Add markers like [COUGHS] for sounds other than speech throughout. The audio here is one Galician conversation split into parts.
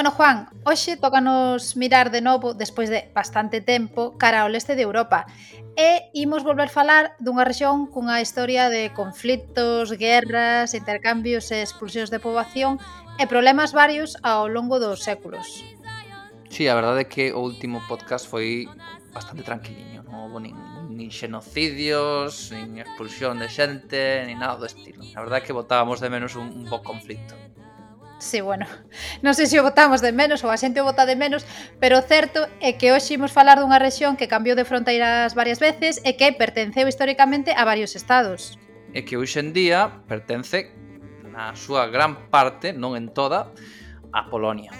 Bueno, Juan, hoxe tócanos mirar de novo despois de bastante tempo cara ao leste de Europa e imos volver falar dunha rexión cunha historia de conflitos, guerras, intercambios e expulsións de poboación e problemas varios ao longo dos séculos. Sí, a verdade é que o último podcast foi bastante tranquiliño, non houve nin, nin xenocidios, nin expulsión de xente, nin nada do estilo. A verdade é que botábamos de menos un, un bo conflito. Sí, bueno, non sei se o votamos de menos ou a xente o vota de menos, pero o certo é que hoxe imos falar dunha rexión que cambiou de fronteiras varias veces e que pertenceu históricamente a varios estados. E que hoxe en día pertence na súa gran parte, non en toda, a Polonia.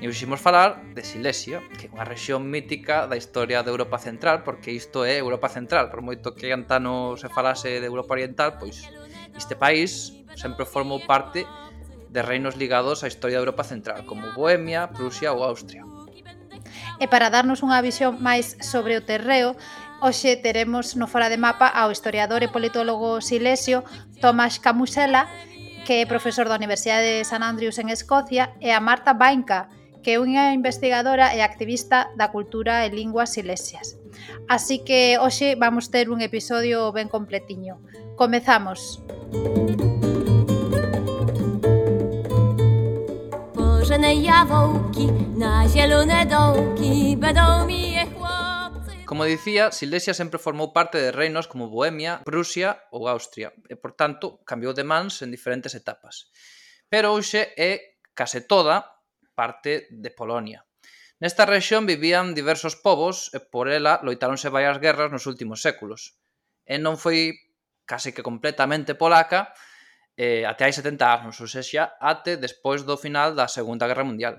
E hoxe imos falar de Silesia, que é unha rexión mítica da historia da Europa Central, porque isto é Europa Central, por moito que antano se falase de Europa Oriental, pois este país sempre formou parte de reinos ligados á historia da Europa Central, como Bohemia, Prusia ou Austria. E para darnos unha visión máis sobre o terreo, hoxe teremos no Fora de Mapa ao historiador e politólogo silesio Tomás Camusela, que é profesor da Universidade de San Andrews en Escocia, e a Marta Bainca, que é unha investigadora e activista da cultura e linguas silesias. Así que hoxe vamos ter un episodio ben completiño. Comezamos. korzene jawołki, na zielone dołki będą mi je chłopcy. Como dicía, Silesia sempre formou parte de reinos como Bohemia, Prusia ou Austria, e, por tanto, cambiou de mans en diferentes etapas. Pero hoxe é case toda parte de Polonia. Nesta rexión vivían diversos povos e por ela loitáronse varias guerras nos últimos séculos. E non foi case que completamente polaca, eh, até hai 70 anos, ou seja, até despois do final da Segunda Guerra Mundial.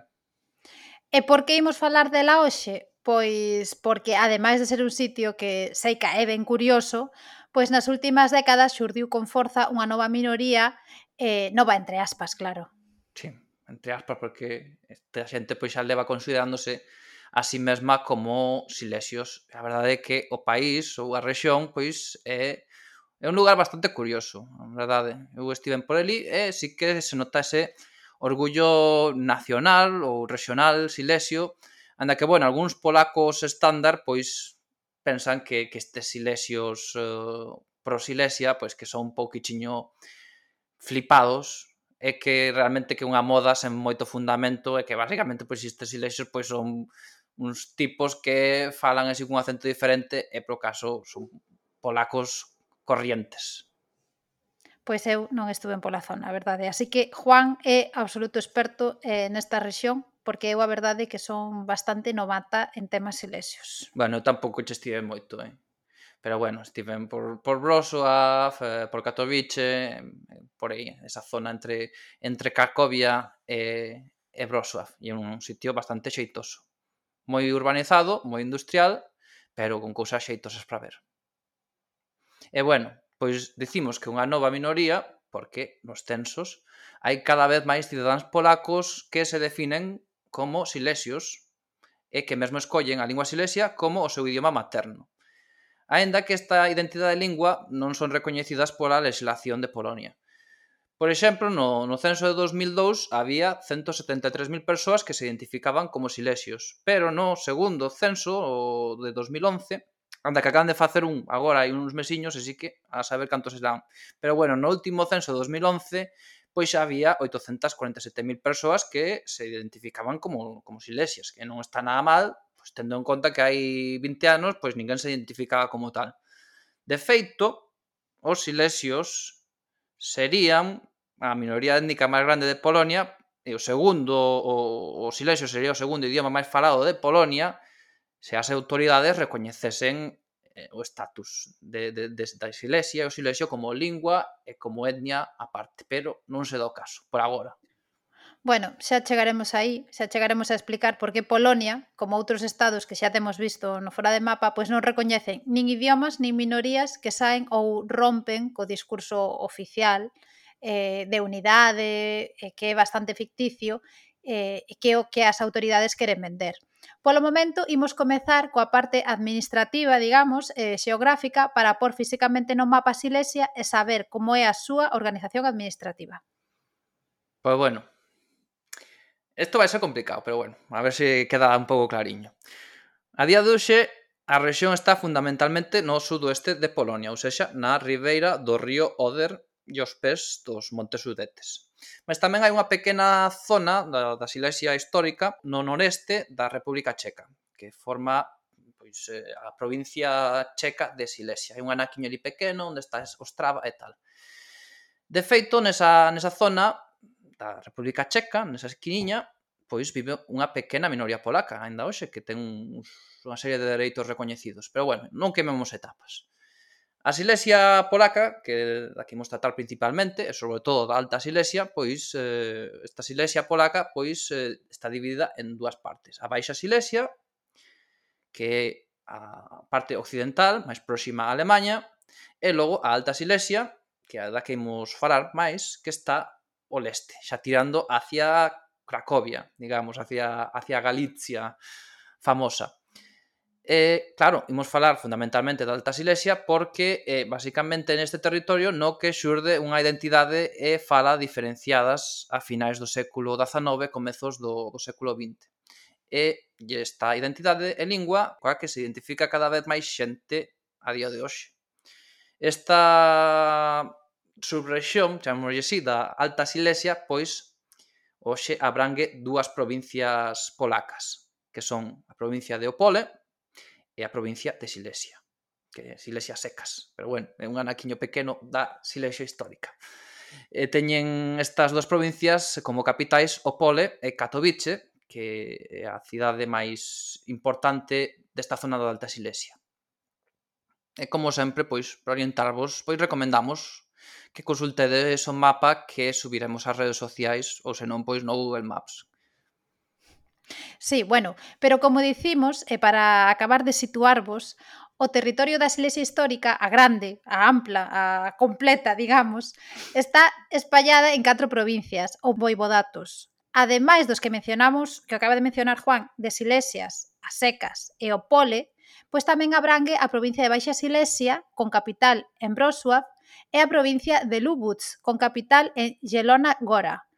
E por que imos falar dela hoxe? Pois porque, ademais de ser un sitio que sei que é ben curioso, pois nas últimas décadas xurdiu con forza unha nova minoría, eh, nova entre aspas, claro. Sí, entre aspas, porque esta xente pois xa leva considerándose a sí mesma como silesios. A verdade é que o país ou a rexión pois é É un lugar bastante curioso, a verdade. Eu estiven por ali e sí que se notase orgullo nacional ou regional silesio, anda que, bueno, algúns polacos estándar, pois, pensan que, que estes silesios eh, pro Silesia, pois que son un pouquichiño flipados, é que realmente que unha moda sen moito fundamento e que basicamente pois estes silesios pois son uns tipos que falan así cun acento diferente e pro caso son polacos Corrientes. Pois eu non estuve en pola zona, a verdade. Así que Juan é absoluto experto eh, nesta rexión porque eu a verdade que son bastante novata en temas silesios. Bueno, tampouco che estive moito, eh? pero bueno, estiven por, por Wrocław, eh, por Katowice, por aí, esa zona entre, entre Cracovia e, e Wrocław, e un sitio bastante xeitoso. Moi urbanizado, moi industrial, pero con cousas xeitosas para ver. E bueno, pois dicimos que unha nova minoría, porque nos censos hai cada vez máis cidadáns polacos que se definen como silesios e que mesmo escollen a lingua silesia como o seu idioma materno. Aínda que esta identidade de lingua non son recoñecidas pola legislación de Polonia. Por exemplo, no, no censo de 2002 había 173.000 persoas que se identificaban como silesios, pero no segundo censo o de 2011 anda que acaban de facer un agora hai uns mesiños, así que a saber cantos serán. Pero bueno, no último censo de 2011 pois xa había 847.000 persoas que se identificaban como, como silesias, que non está nada mal, pois tendo en conta que hai 20 anos, pois ninguén se identificaba como tal. De feito, os silesios serían a minoría étnica máis grande de Polonia, e o segundo, o, o silesio sería o segundo idioma máis falado de Polonia, se as autoridades recoñecesen eh, o estatus de, de, de, da Silesia e o Silesio como lingua e como etnia a parte, pero non se dá o caso, por agora. Bueno, xa chegaremos aí, xa chegaremos a explicar por que Polonia, como outros estados que xa temos visto no fora de mapa, pois non recoñecen nin idiomas nin minorías que saen ou rompen co discurso oficial eh, de unidade, eh, que é bastante ficticio, eh, que é o que as autoridades queren vender. Polo momento, imos comezar coa parte administrativa, digamos, eh, xeográfica, para pôr físicamente no mapa Silesia e saber como é a súa organización administrativa. Pois bueno, Isto vai ser complicado, pero bueno, a ver se queda un pouco clariño. A día de hoxe, a rexión está fundamentalmente no sudoeste de Polonia, ou sexa, na ribeira do río Oder e os pés dos Montes Sudetes. Mas tamén hai unha pequena zona da, da Silesia histórica no noreste da República Checa, que forma pois, eh, a provincia checa de Silesia. Hai un anaquiño ali pequeno onde está Ostrava e tal. De feito, nesa, nesa zona da República Checa, nesa esquiniña, pois vive unha pequena minoría polaca, ainda hoxe, que ten uns, unha serie de dereitos recoñecidos. Pero bueno, non quememos etapas. A Silesia polaca, que aquí imos tratar principalmente, e sobre todo da Alta Silesia, pois eh, esta Silesia polaca pois eh, está dividida en dúas partes. A Baixa Silesia, que é a parte occidental, máis próxima a Alemanha, e logo a Alta Silesia, que é a da que imos falar máis, que está o leste, xa tirando hacia Cracovia, digamos, hacia, hacia Galicia famosa. E, claro, imos falar fundamentalmente da Alta Silesia porque, eh, basicamente, neste territorio no que xurde unha identidade e fala diferenciadas a finais do século XIX, comezos do, do século XX. E esta identidade e lingua coa que se identifica cada vez máis xente a día de hoxe. Esta subrexión, chamémoslle así, da Alta Silesia, pois hoxe abrangue dúas provincias polacas, que son a provincia de Opole, e é a provincia de Silesia que é Silesia secas, pero bueno, é un anaquiño pequeno da Silesia histórica. E teñen estas dúas provincias como capitais Opole e Katowice, que é a cidade máis importante desta zona da Alta Silesia. E como sempre, pois, para orientarvos, pois recomendamos que consultedes o mapa que subiremos ás redes sociais ou senón pois no Google Maps, Sí, bueno, pero como dicimos, e para acabar de situarvos, o territorio da Silesia histórica, a grande, a ampla, a completa, digamos, está espallada en catro provincias ou voivodatos. Ademais dos que mencionamos, que acaba de mencionar Juan, de Silesias, a Secas e o Pole, pois tamén abrangue a provincia de Baixa Silesia, con capital en Wrocław, e a provincia de Lubutz, con capital en Jelona Gora.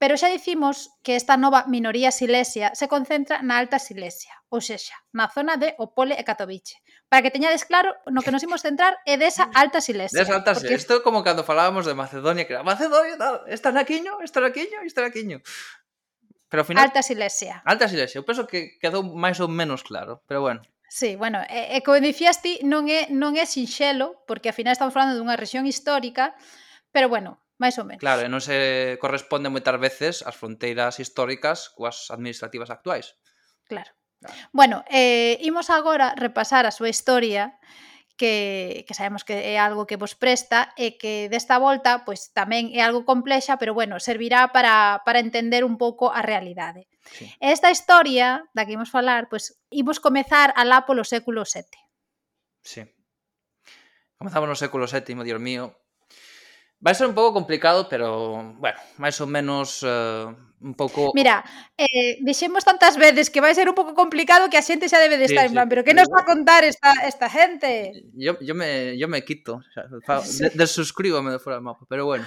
Pero xa dicimos que esta nova minoría silesia se concentra na Alta Silesia, ou sexa, na zona de Opole e Katowice. Para que teñades claro, no que nos imos centrar é desa [LAUGHS] Alta Silesia. Desa Alta Silesia. Porque... Isto como cando falábamos de Macedonia, que era Macedonia, tal, está naquiño, está naquiño, está naquiño. Pero ao final... Alta Silesia. Alta Silesia. Eu penso que quedou máis ou menos claro, pero bueno. Sí, bueno, e, e como dicías ti, non é, non é sinxelo, porque ao final estamos falando dunha rexión histórica, pero bueno, máis ou menos. Claro, e non se corresponde moitas veces as fronteiras históricas coas administrativas actuais. Claro. claro. Bueno, eh, imos agora repasar a súa historia que, que sabemos que é algo que vos presta e que desta volta pois tamén é algo complexa, pero bueno, servirá para, para entender un pouco a realidade. Sí. Esta historia da que imos falar, pois imos comezar alá polo século VII. Sí. Comezamos no século VII, Dios mío, Vai ser un pouco complicado, pero, bueno, máis ou menos uh, un pouco... Mira, eh, dixemos tantas veces que vai ser un pouco complicado que a xente xa debe de estar sí, en plan, sí. pero que nos va a contar esta, esta gente? Yo, yo, me, yo me quito, o sea, [LAUGHS] sí. de, desuscríbome de fora do mapa, pero bueno.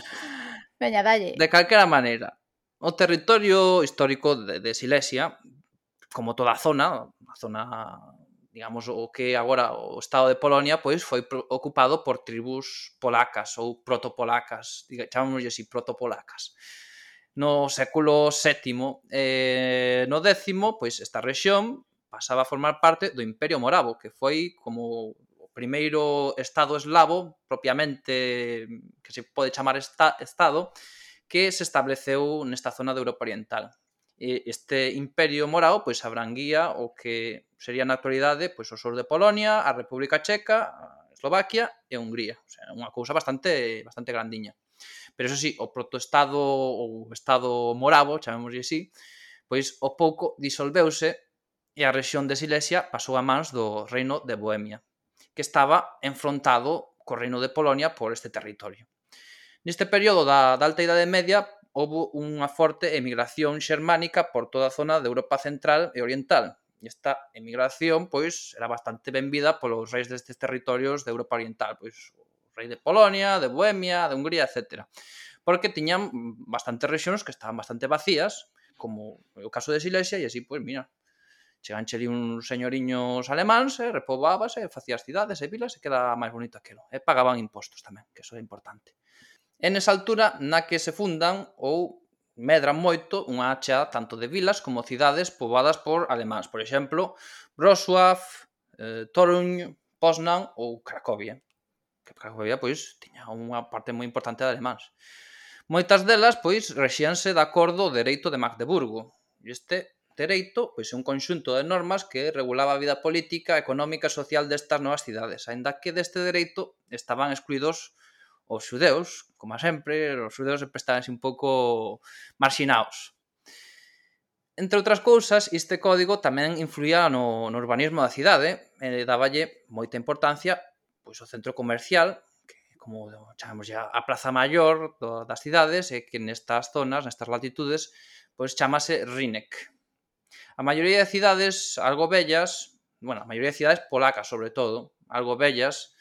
Veña, dalle. De calquera maneira, o territorio histórico de, de Silesia, como toda a zona, a zona digamos, o que agora o Estado de Polonia pois foi ocupado por tribus polacas ou protopolacas, chamámoslle así, protopolacas. No século VII eh, no X, pois esta rexión pasaba a formar parte do Imperio Moravo, que foi como o primeiro Estado eslavo, propiamente que se pode chamar esta, Estado, que se estableceu nesta zona de Europa Oriental este imperio morao pois abranguía o que sería na actualidade pois o sur de Polonia, a República Checa, a Eslovaquia e Hungría, o sea, unha cousa bastante bastante grandiña. Pero eso sí, o protoestado ou estado moravo, chamémoslle así, pois o pouco disolveuse e a rexión de Silesia pasou a mans do reino de Bohemia, que estaba enfrontado co reino de Polonia por este territorio. Neste período da, da Alta Idade Media, houbo unha forte emigración xermánica por toda a zona de Europa Central e Oriental. E esta emigración pois era bastante benvida polos reis destes territorios de Europa Oriental, pois o rei de Polonia, de Bohemia, de Hungría, etc. Porque tiñan bastantes rexións que estaban bastante vacías, como o caso de Silesia, e así, pois, mira, chegan cheli uns señoriños alemáns, e repoboábase, e facías cidades e vilas, e queda máis bonito aquilo. E pagaban impostos tamén, que eso é importante. E nesa altura na que se fundan ou medran moito unha chea tanto de vilas como cidades poboadas por alemáns, por exemplo, Wrocław, eh, Toruń, Poznan ou Cracovia. Que Cracovia, pois, tiña unha parte moi importante de alemáns. Moitas delas, pois, rexíanse de acordo ao dereito de Magdeburgo. E este dereito, pois, é un conxunto de normas que regulaba a vida política, económica e social destas novas cidades, aínda que deste dereito estaban excluídos os xudeus, como sempre, os xudeus sempre estábanse un pouco marxinaos. Entre outras cousas, este código tamén influía no, no urbanismo da cidade e daballe moita importancia pois, o centro comercial, que como chamamos ya a plaza maior do, das cidades, e que nestas zonas, nestas latitudes, pois chamase Rinek. A maioría de cidades algo bellas, bueno, a maioría de cidades polacas sobre todo, algo bellas,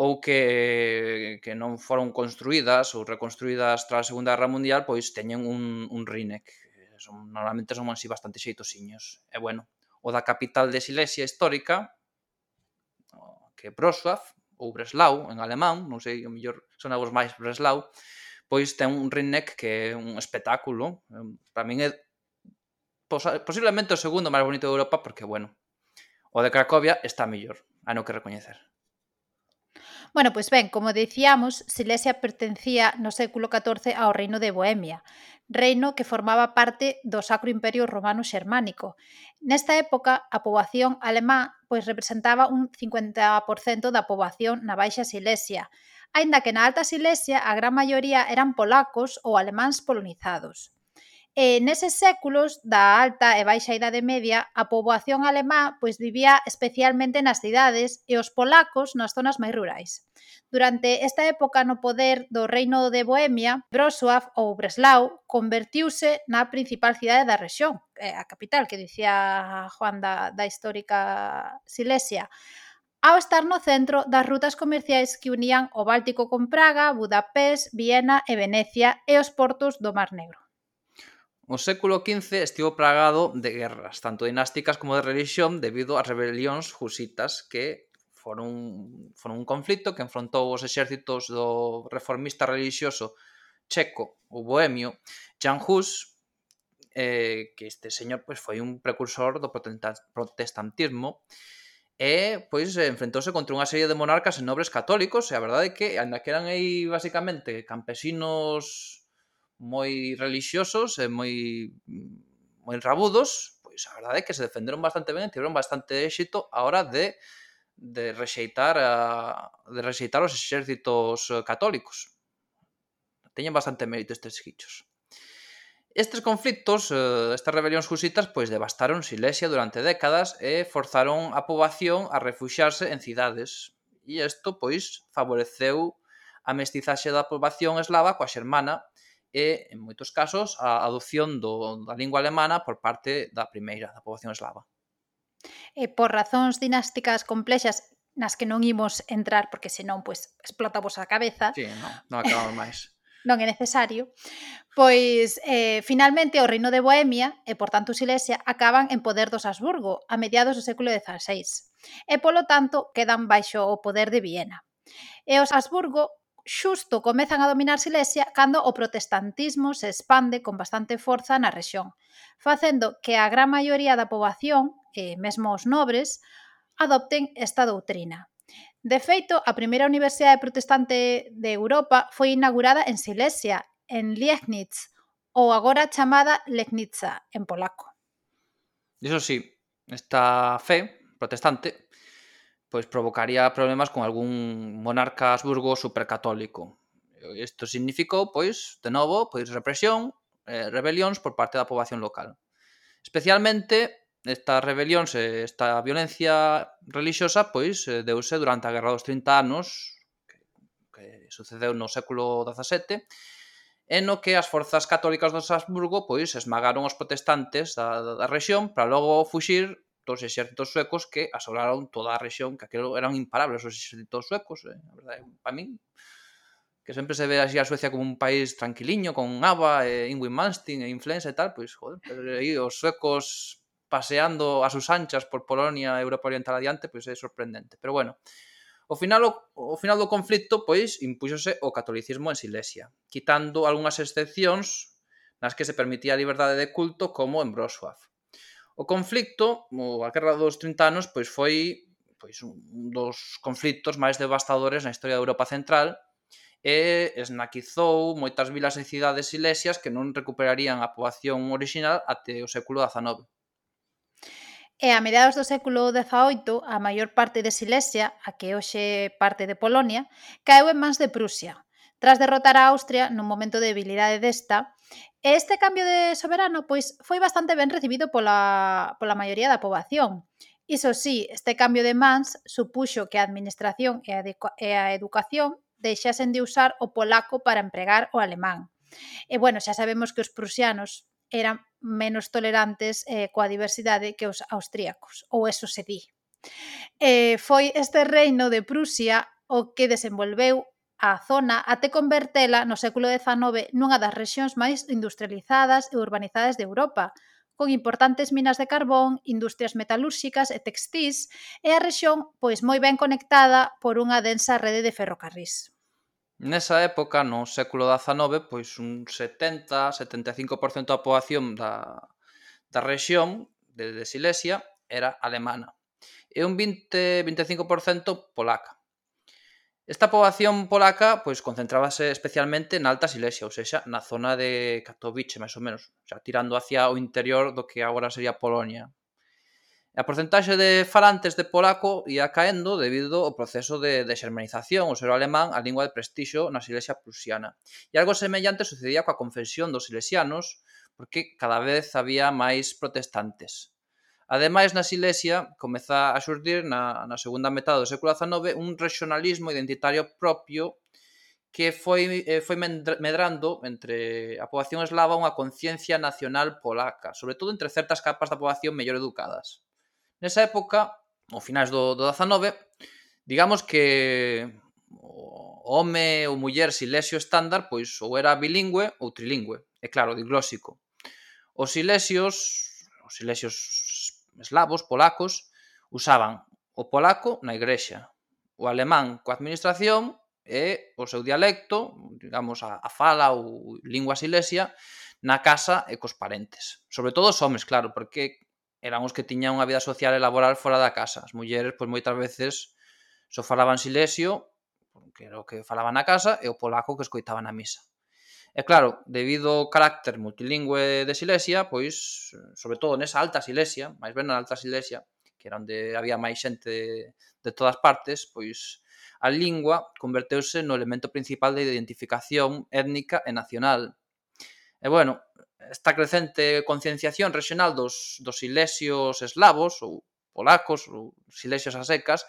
ou que, que non foron construídas ou reconstruídas tras a Segunda Guerra Mundial, pois teñen un, un RINEC. Son, normalmente son así bastante xeitosiños. E bueno, o da capital de Silesia histórica, que é Wrocław, ou Breslau, en alemán, non sei, o mellor son vos máis Breslau, pois ten un Rinneck que é un espectáculo. Para min é posiblemente o segundo máis bonito de Europa, porque, bueno, o de Cracovia está mellor, a no que recoñecer. Bueno, pois ben, como dicíamos, Silesia pertencía no século XIV ao reino de Bohemia, reino que formaba parte do Sacro Imperio Romano Xermánico. Nesta época, a poboación alemá pois representaba un 50% da poboación na Baixa Silesia, aínda que na Alta Silesia a gran maioría eran polacos ou alemáns polonizados. E neses séculos da alta e baixa idade media, a poboación alemá pois vivía especialmente nas cidades e os polacos nas zonas máis rurais. Durante esta época no poder do reino de Bohemia, Wrocław ou Breslau convertiuse na principal cidade da rexión, eh, a capital que dicía Juan da, da histórica Silesia ao estar no centro das rutas comerciais que unían o Báltico con Praga, Budapest, Viena e Venecia e os portos do Mar Negro. O século XV estivo pragado de guerras, tanto dinásticas como de religión, debido ás rebelións husitas que foron, foron un conflito que enfrontou os exércitos do reformista religioso checo, o bohemio, Jan Hus, eh, que este señor pois, foi un precursor do protestantismo, e pois enfrentouse contra unha serie de monarcas e nobres católicos, e a verdade é que ainda que eran aí basicamente campesinos moi relixiosos e eh, moi moi rabudos, pois a verdade é que se defenderon bastante ben e tiveron bastante éxito a hora de de rexeitar a, de rexeitar os exércitos eh, católicos. Teñen bastante mérito estes xichos. Estes conflictos, eh, estas rebelións husitas, pois devastaron Silesia durante décadas e forzaron a poboación a refuxarse en cidades. E isto, pois, favoreceu a mestizaxe da poboación eslava coa xermana e, en moitos casos, a adopción do, da lingua alemana por parte da primeira, da poboación eslava. E por razóns dinásticas complexas nas que non imos entrar porque senón pois explota vos a cabeza. Sí, non, non [LAUGHS] acabamos máis. non é necesario, pois eh, finalmente o reino de Bohemia e, por tanto, Silesia acaban en poder dos Habsburgo a mediados do século XVI e, polo tanto, quedan baixo o poder de Viena. E os Habsburgo xusto comezan a dominar Silesia cando o protestantismo se expande con bastante forza na rexión, facendo que a gran maioría da poboación, e mesmo os nobres, adopten esta doutrina. De feito, a primeira universidade protestante de Europa foi inaugurada en Silesia, en Liegnitz, ou agora chamada Legnica, en polaco. Iso sí, esta fe protestante pois provocaría problemas con algún monarca Habsburgo supercatólico. Isto significou, pois, de novo, pois represión, eh, rebelións por parte da poboación local. Especialmente estas rebelións e esta violencia relixiosa pois deuse durante a Guerra dos 30 anos que, que sucedeu no século XVII e no que as forzas católicas dos Habsburgo pois esmagaron os protestantes da, da rexión para logo fuxir dos exércitos suecos que asolaron toda a rexión, que aquilo eran imparables os exércitos suecos, eh? a verdade, eh, para min que sempre se ve así a Suecia como un país tranquiliño, con Ava, e Ingrid Malmsteen eh, e influenza e tal, pois, joder, pero aí os suecos paseando a sus anchas por Polonia e Europa Oriental adiante, pois é sorprendente. Pero bueno, O final, o, o final do conflicto, pois, impúxose o catolicismo en Silesia, quitando algunhas excepcións nas que se permitía a liberdade de culto como en Wrocław. O conflicto, ou a Guerra dos 30 anos, pois foi pois un dos conflictos máis devastadores na historia da Europa Central e esnaquizou moitas vilas e cidades silesias que non recuperarían a poboación orixinal até o século XIX. E a mediados do século XVIII, a maior parte de Silesia, a que hoxe parte de Polonia, caeu en mans de Prusia, tras derrotar a Austria nun momento de debilidade desta, e este cambio de soberano pois foi bastante ben recibido pola, pola maioría da poboación. Iso sí, este cambio de mans supuxo que a administración e a, e a educación deixasen de usar o polaco para empregar o alemán. E bueno, xa sabemos que os prusianos eran menos tolerantes eh, coa diversidade que os austríacos, ou eso se di. Eh, foi este reino de Prusia o que desenvolveu a zona até convertela no século XIX nunha das rexións máis industrializadas e urbanizadas de Europa, con importantes minas de carbón, industrias metalúrxicas e textís, e a rexión pois moi ben conectada por unha densa rede de ferrocarrís. Nesa época, no século XIX, pois un 70-75% da poboación da, da rexión de, de Silesia era alemana e un 20-25% polaca Esta poboación polaca pois concentrábase especialmente na Alta Silesia, ou seja, na zona de Katowice, máis ou menos, xa, tirando hacia o interior do que agora sería Polonia. A porcentaxe de falantes de polaco ia caendo debido ao proceso de, de xermanización, o ser alemán, a lingua de prestixo na Silesia prusiana. E algo semellante sucedía coa confesión dos silesianos, porque cada vez había máis protestantes. Ademais, na Silesia comeza a surdir na, na segunda metade do século XIX un regionalismo identitario propio que foi, eh, foi medrando entre a poboación eslava unha conciencia nacional polaca, sobre todo entre certas capas da poboación mellor educadas. Nesa época, ao finais do, do 19, digamos que o home ou muller silesio estándar pois ou era bilingüe ou trilingüe, e claro, diglósico. Os silesios, os silesios eslavos, polacos, usaban o polaco na igrexa, o alemán coa administración e o seu dialecto, digamos, a, a fala ou lingua silesia, na casa e cos parentes. Sobre todo os homes, claro, porque eran os que tiñan unha vida social e laboral fora da casa. As mulleres, pois moitas veces, só falaban silesio, que era o que falaban na casa, e o polaco que escoitaban na misa. E claro, debido ao carácter multilingüe de Silesia, pois, sobre todo nesa alta Silesia, máis ben na alta Silesia, que era onde había máis xente de todas partes, pois a lingua converteuse no elemento principal de identificación étnica e nacional. E bueno, esta crecente concienciación regional dos, dos silesios eslavos ou polacos ou silesios a secas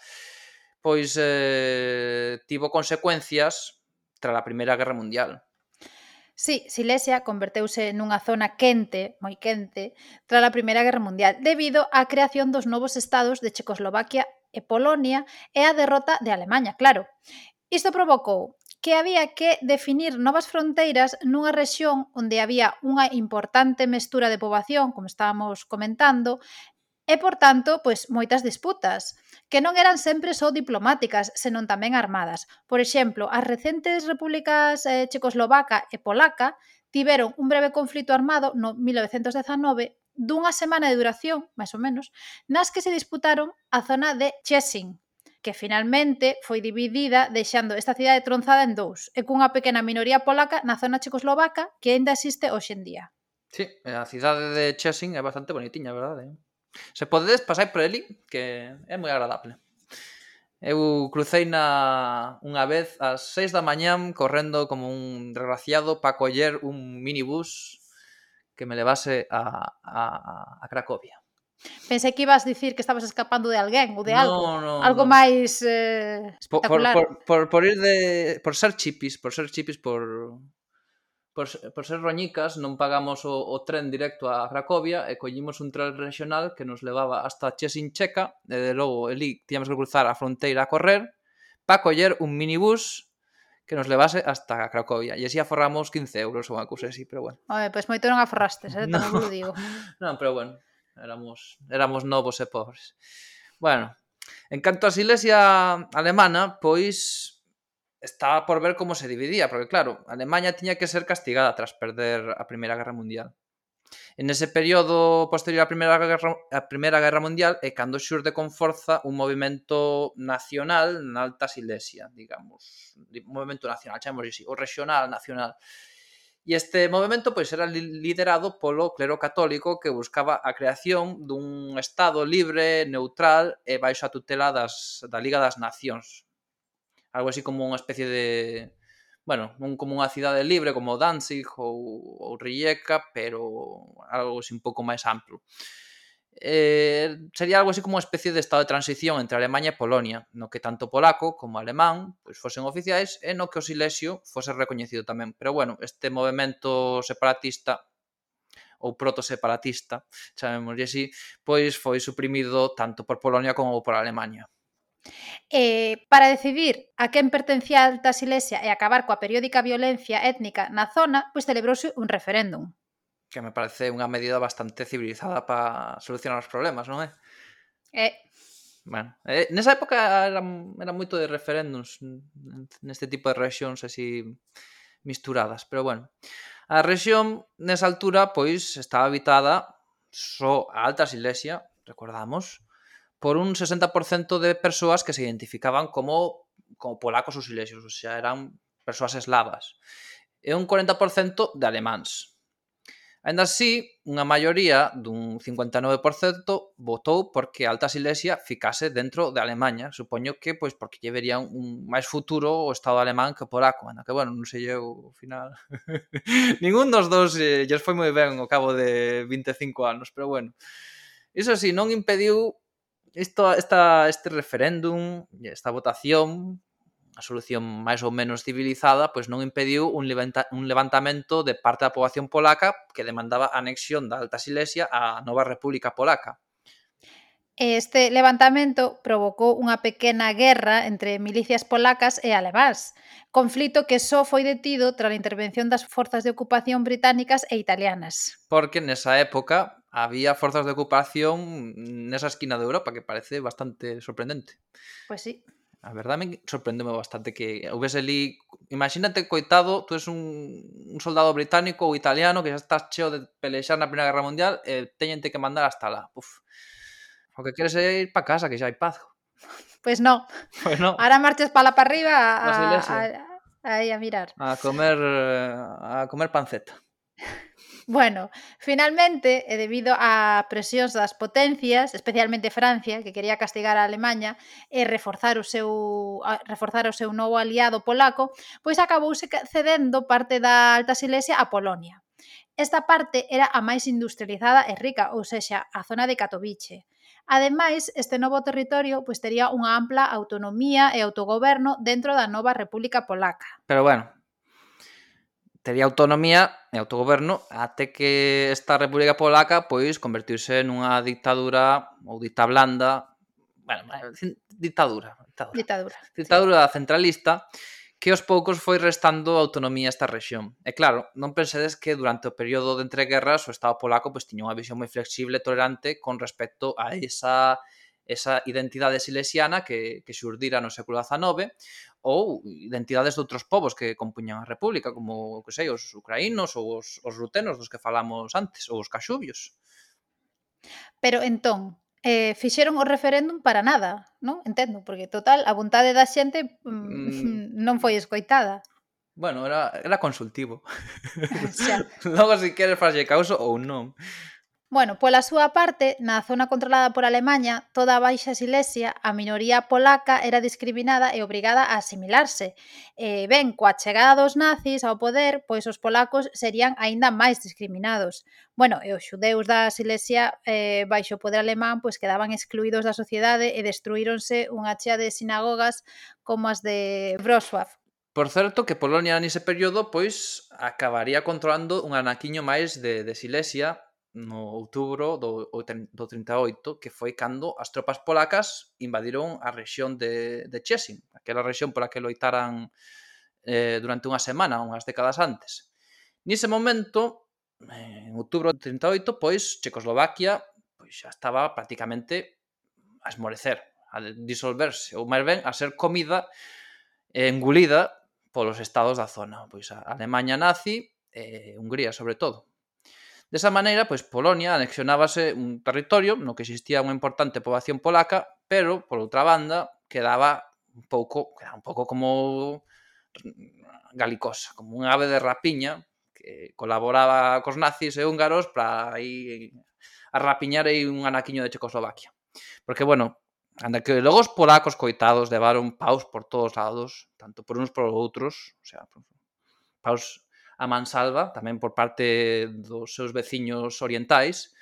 pois eh, tivo consecuencias tras a Primeira Guerra Mundial Sí, Silesia converteuse nunha zona quente, moi quente, tras a Primeira Guerra Mundial, debido á creación dos novos estados de Checoslovaquia e Polonia e a derrota de Alemanha, claro. Isto provocou que había que definir novas fronteiras nunha rexión onde había unha importante mestura de poboación, como estábamos comentando, e, por tanto, pois, moitas disputas, que non eran sempre só diplomáticas, senón tamén armadas. Por exemplo, as recentes repúblicas eh, checoslovaca e polaca tiveron un breve conflito armado no 1919 dunha semana de duración, máis ou menos, nas que se disputaron a zona de Chesing, que finalmente foi dividida deixando esta cidade tronzada en dous e cunha pequena minoría polaca na zona checoslovaca que aínda existe hoxe en día. Sí, a cidade de Chesing é bastante bonitiña, verdade? Eh? Se podedes, pasai por ali, que é moi agradable. Eu crucei na unha vez ás 6 da mañán correndo como un desgraciado para coller un minibús que me levase a, a, a Cracovia. Pensei que ibas dicir que estabas escapando de alguén ou de algo, no, no, algo no. máis eh, espectacular. Por, por, por, por ir de por ser chipis, por ser chipis por por, por ser roñicas non pagamos o, o tren directo a Cracovia e collimos un tren regional que nos levaba hasta Chesin Checa e de logo elí tíamos que cruzar a fronteira a correr para coller un minibús que nos levase hasta Cracovia e así aforramos 15 euros ou unha cousa así, pero bueno. Oye, pois pues moito non aforrastes, eh? [LAUGHS] No. tamén lo digo. non, pero bueno, éramos, éramos novos e pobres. Bueno, en canto a Silesia alemana, pois estaba por ver como se dividía, porque claro, Alemanha tiña que ser castigada tras perder a Primeira Guerra Mundial. En ese período posterior á Primeira Guerra, a Primeira Guerra Mundial é cando xurde con forza un movimento nacional na Alta Silesia, digamos, un movimento nacional, chamamos así, o regional, nacional. E este movimento pois era liderado polo clero católico que buscaba a creación dun estado libre, neutral e baixo a tutela das, da Liga das Nacións, algo así como unha especie de bueno, un, como unha cidade libre como Danzig ou, ou Rijeka, pero algo así un pouco máis amplo. Eh, sería algo así como unha especie de estado de transición entre Alemanha e Polonia, no que tanto polaco como alemán pois fosen oficiais e no que o Silesio fose recoñecido tamén. Pero bueno, este movimento separatista ou proto-separatista, chamémoslle así, pois foi suprimido tanto por Polonia como por Alemanha. Eh, para decidir a quen pertencía a Alta Silesia e acabar coa periódica violencia étnica na zona, pois celebrouse un referéndum. Que me parece unha medida bastante civilizada para solucionar os problemas, non é? Eh. Bueno, eh, nesa época era, era moito de referéndums neste tipo de rexións así misturadas, pero bueno. A rexión nesa altura pois estaba habitada só a Alta Silesia, recordamos, por un 60% de persoas que se identificaban como, como polacos ou silesios, ou sea, eran persoas eslavas, e un 40% de alemáns. Ainda así, unha maioría dun 59% votou porque Alta Silesia ficase dentro de Alemanha, supoño que pois porque lle verían un máis futuro o Estado alemán que o polaco, anda que bueno, non sei eu ao final. [LAUGHS] Ningún dos dous eh, lles foi moi ben ao cabo de 25 anos, pero bueno. Iso sí, non impediu isto, esta, este referéndum, esta votación, a solución máis ou menos civilizada, pois non impediu un, levanta, un levantamento de parte da poboación polaca que demandaba a anexión da Alta Silesia á nova República Polaca. Este levantamento provocou unha pequena guerra entre milicias polacas e alemás, conflito que só foi detido tras a intervención das forzas de ocupación británicas e italianas. Porque nesa época había forzas de ocupación nesa esquina de Europa, que parece bastante sorprendente. Pois pues sí. A verdade me sorprendeu bastante que houvese ali... Imagínate, coitado, tú és un, un soldado británico ou italiano que xa estás cheo de pelexar na Primeira Guerra Mundial e teñente que mandar hasta lá. Uf O que queres é ir para casa, que xa hai paz. Pois pues no. [LAUGHS] Pois pues no. Ahora marches para para arriba a, a, a, a mirar. A comer a comer panceta. Bueno, finalmente, e debido a presións das potencias, especialmente Francia, que quería castigar a Alemanha e eh, reforzar o seu reforzar o seu novo aliado polaco, pois acabouse cedendo parte da Alta Silesia a Polonia. Esta parte era a máis industrializada e rica, ou sexa, a zona de Katowice, Ademais, este novo territorio pois tería unha ampla autonomía e autogoberno dentro da nova República Polaca. Pero bueno, tería autonomía e autogoberno até que esta República Polaca pois convertirse nunha dictadura ou dicta blanda, bueno, dictadura, dictadura. Dictadura, dictadura sí. centralista que aos poucos foi restando autonomía a esta rexión. E claro, non pensedes que durante o período de entreguerras o Estado polaco pois, tiña unha visión moi flexible e tolerante con respecto a esa esa identidade silesiana que, que xurdira no século XIX ou identidades de outros povos que compuñan a República, como, que sei, os ucraínos ou os, os rutenos dos que falamos antes, ou os caxubios. Pero entón, eh, fixeron o referéndum para nada, non? Entendo, porque total, a vontade da xente mm, mm [LAUGHS] non foi escoitada. Bueno, era, era consultivo. [LAUGHS] [LAUGHS] Logo, se si queres falle causo ou non. Bueno, pola súa parte, na zona controlada por Alemanha, toda a Baixa Silesia, a minoría polaca era discriminada e obrigada a asimilarse. E ben, coa chegada dos nazis ao poder, pois os polacos serían aínda máis discriminados. Bueno, e os xudeus da Silesia eh, baixo o poder alemán pois quedaban excluídos da sociedade e destruíronse unha chea de sinagogas como as de Wrocław, Por certo, que Polonia nese período pois acabaría controlando un anaquiño máis de, de Silesia no outubro do, do 38, que foi cando as tropas polacas invadiron a rexión de, de Chesin, aquela rexión pola que loitaran eh, durante unha semana, unhas décadas antes. Nese momento, en outubro do 38, pois Checoslovaquia pois xa estaba prácticamente a esmorecer, a disolverse, ou máis ben a ser comida eh, engulida polos estados da zona, pois a Alemanha nazi e eh, Hungría sobre todo Desa maneira, pois Polonia anexionábase un territorio no que existía unha importante poboación polaca, pero, por outra banda, quedaba un pouco, quedaba un pouco como galicosa, como un ave de rapiña que colaboraba cos nazis e húngaros para aí a rapiñar aí un anaquiño de Checoslovaquia. Porque, bueno, anda que logo os polacos coitados levaron paus por todos lados, tanto por uns por outros, o sea, paus a mansalva, tamén por parte dos seus veciños orientais,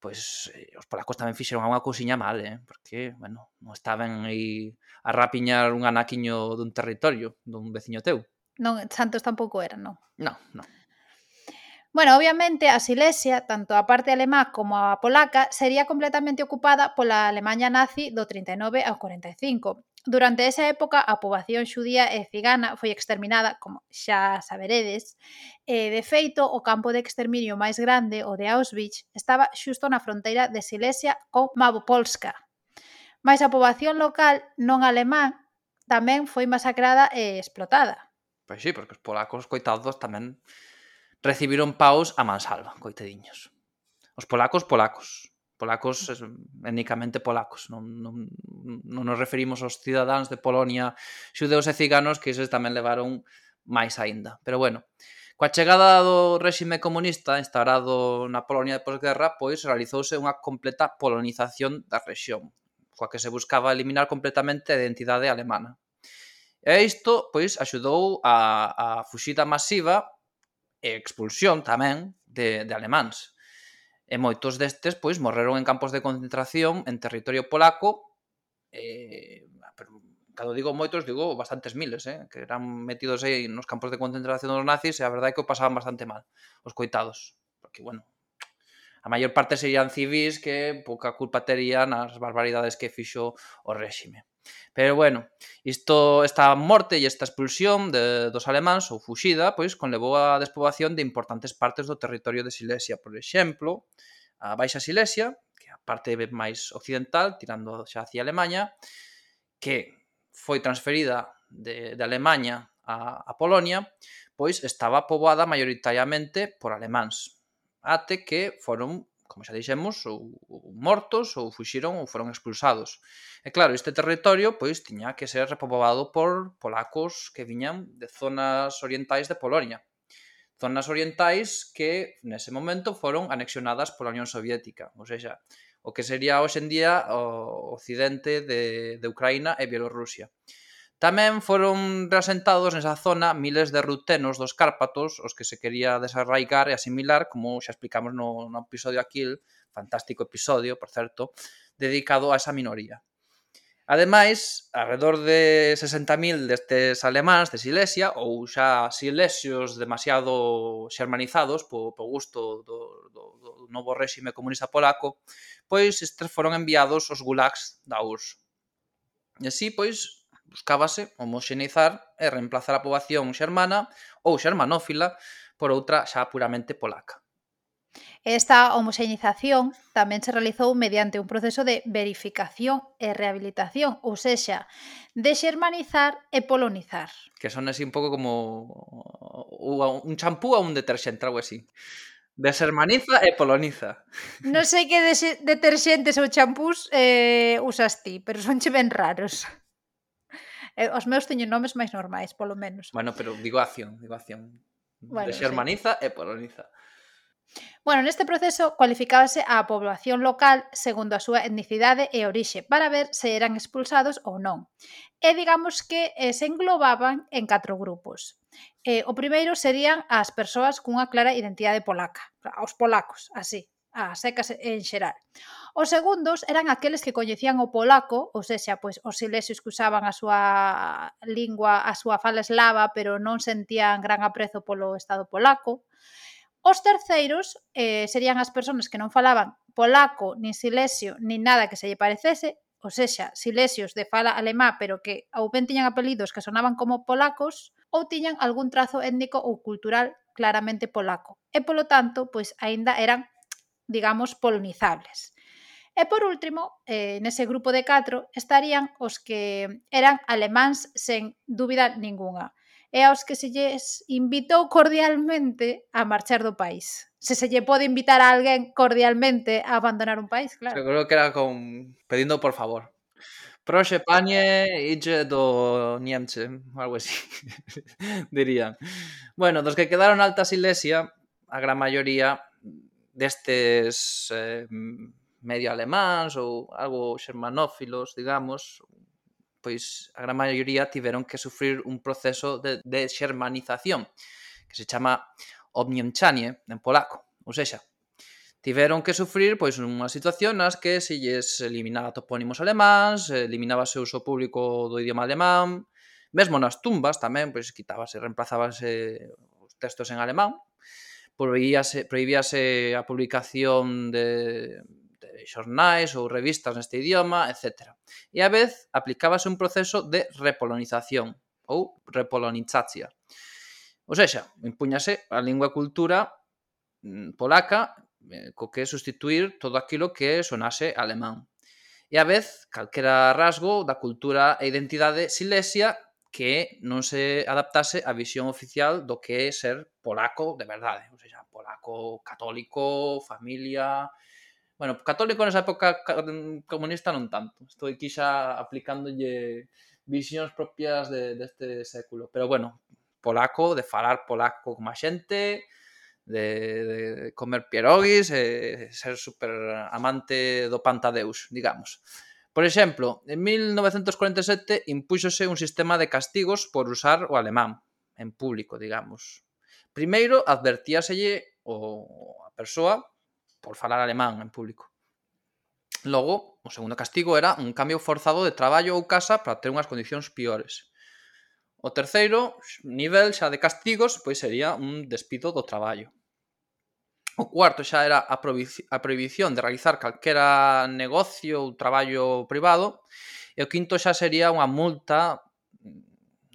pois os polacos tamén fixeron unha cousiña mal, eh? porque, bueno, non estaban aí a rapiñar un anaquiño dun territorio, dun veciño teu. Non, santos tampouco eran, non? Non, non. Bueno, obviamente a Silesia, tanto a parte alemá como a polaca, sería completamente ocupada pola Alemanha nazi do 39 ao 45 Durante esa época a poboación xudía e cigana foi exterminada, como xa saberedes, e de feito o campo de exterminio máis grande, o de Auschwitz, estaba xusto na fronteira de Silesia con Mavopolska. Mais a poboación local non alemán tamén foi masacrada e explotada. Pois sí, porque os polacos, coitados, tamén recibiron paus a mansalva, coitadiños. Os polacos, polacos polacos étnicamente polacos, non, non, non nos referimos aos cidadáns de Polonia, xudeus e ciganos que eses tamén levaron máis aínda. Pero bueno, coa chegada do réxime comunista instaurado na Polonia de posguerra, pois realizouse unha completa polonización da rexión, coa que se buscaba eliminar completamente a identidade alemana. E isto, pois, axudou a, a fuxida masiva e expulsión tamén de, de alemáns E moitos destes, pois, morreron en campos de concentración en territorio polaco, eh, pero, cando digo moitos, digo bastantes miles, eh, que eran metidos aí nos campos de concentración dos nazis e a verdade é que o pasaban bastante mal, os coitados. Porque, bueno, a maior parte serían civis que pouca culpa terían as barbaridades que fixo o réxime. Pero bueno, isto esta morte e esta expulsión de, dos alemáns ou fuxida, pois conlevou a despoboación de importantes partes do territorio de Silesia, por exemplo, a Baixa Silesia, que é a parte máis occidental, tirando xa hacia Alemanha, que foi transferida de, de Alemanha a, a Polonia, pois estaba poboada maioritariamente por alemáns, ate que foron como xa dixemos, ou, ou mortos, ou fuxiron, ou foron expulsados. E claro, este territorio pois tiña que ser repoboado por polacos que viñan de zonas orientais de Polonia. Zonas orientais que nese momento foron anexionadas pola Unión Soviética, ou seja, o que sería hoxendía o occidente de, de Ucraína e Bielorrusia. Tamén foron reasentados nesa zona miles de rutenos dos Cárpatos, os que se quería desarraigar e asimilar, como xa explicamos no, no episodio aquil, fantástico episodio, por certo, dedicado a esa minoría. Ademais, alrededor de 60.000 destes alemáns de Silesia, ou xa silesios demasiado xermanizados po, po gusto do, do, do novo réxime comunista polaco, pois estes foron enviados aos gulags da URSS. E así, pois, buscábase homoxeneizar e reemplazar a poboación xermana ou xermanófila por outra xa puramente polaca. Esta homoxenización tamén se realizou mediante un proceso de verificación e rehabilitación, ou sexa, de xermanizar e polonizar. Que son así un pouco como un champú ou un deterxente, algo así. Desermaniza e poloniza. [LAUGHS] Non sei que deterxentes ou champús eh, usas ti, pero son che ben raros. Eh, os meus teñen nomes máis normais, polo menos. Bueno, pero digo acción, digo acción. Bueno, Desxermaniza sí. e poloniza. Bueno, neste proceso cualificábase a poboación local segundo a súa etnicidade e orixe para ver se eran expulsados ou non. E digamos que eh, se englobaban en catro grupos. Eh, o primeiro serían as persoas cunha clara identidade polaca, os polacos, así, as secas en xeral. Os segundos eran aqueles que coñecían o polaco, ou seja, pois os silesios que usaban a súa lingua, a súa fala eslava, pero non sentían gran aprezo polo estado polaco. Os terceiros eh, serían as persoas que non falaban polaco, nin silesio, nin nada que se lle parecese, ou seja, silesios de fala alemá, pero que ou ben tiñan apelidos que sonaban como polacos, ou tiñan algún trazo étnico ou cultural claramente polaco. E polo tanto, pois aínda eran digamos, polonizables. E por último, eh, nese grupo de catro estarían os que eran alemáns sen dúbida ningunha e aos que se lles invitou cordialmente a marchar do país. Se se lle pode invitar a alguén cordialmente a abandonar un país, claro. Eu creo que era con pedindo por favor. Proxe panie, idź do Niemce, algo así, [LAUGHS] dirían. Bueno, dos que quedaron alta Silesia, a gran maioría destes eh, medio alemáns ou algo xermanófilos, digamos, pois a gran maioría tiveron que sufrir un proceso de, de xermanización que se chama obniemčanie en polaco, ou seja, tiveron que sufrir pois unha situación nas que se lles eliminaba topónimos alemáns, eliminábase o uso público do idioma alemán, mesmo nas tumbas tamén, pois quitábase, reemplazábase os textos en alemán, prohibíase, prohibíase a publicación de, de xornais ou revistas neste idioma, etc. E a vez aplicábase un proceso de repolonización ou repolonizacia. Ou seja, impuñase a lingua e cultura mm, polaca eh, co que sustituir todo aquilo que sonase alemán. E a vez, calquera rasgo da cultura e identidade silesia que non se adaptase á visión oficial do que é ser polaco de verdade, ou seja, polaco católico, familia, bueno, católico nesa época comunista non tanto. Estou aquí xa aplicándolle visións propias de, deste século, pero bueno, polaco, de falar polaco como a xente, de, de comer pierogis e ser super amante do pantadeus, digamos. Por exemplo, en 1947 impúxose un sistema de castigos por usar o alemán en público, digamos. Primeiro advertíaselle o a persoa por falar alemán en público. Logo, o segundo castigo era un cambio forzado de traballo ou casa para ter unhas condicións piores. O terceiro nivel xa de castigos pois sería un despido do traballo. O cuarto xa era a, a prohibición de realizar calquera negocio ou traballo privado. E o quinto xa sería unha multa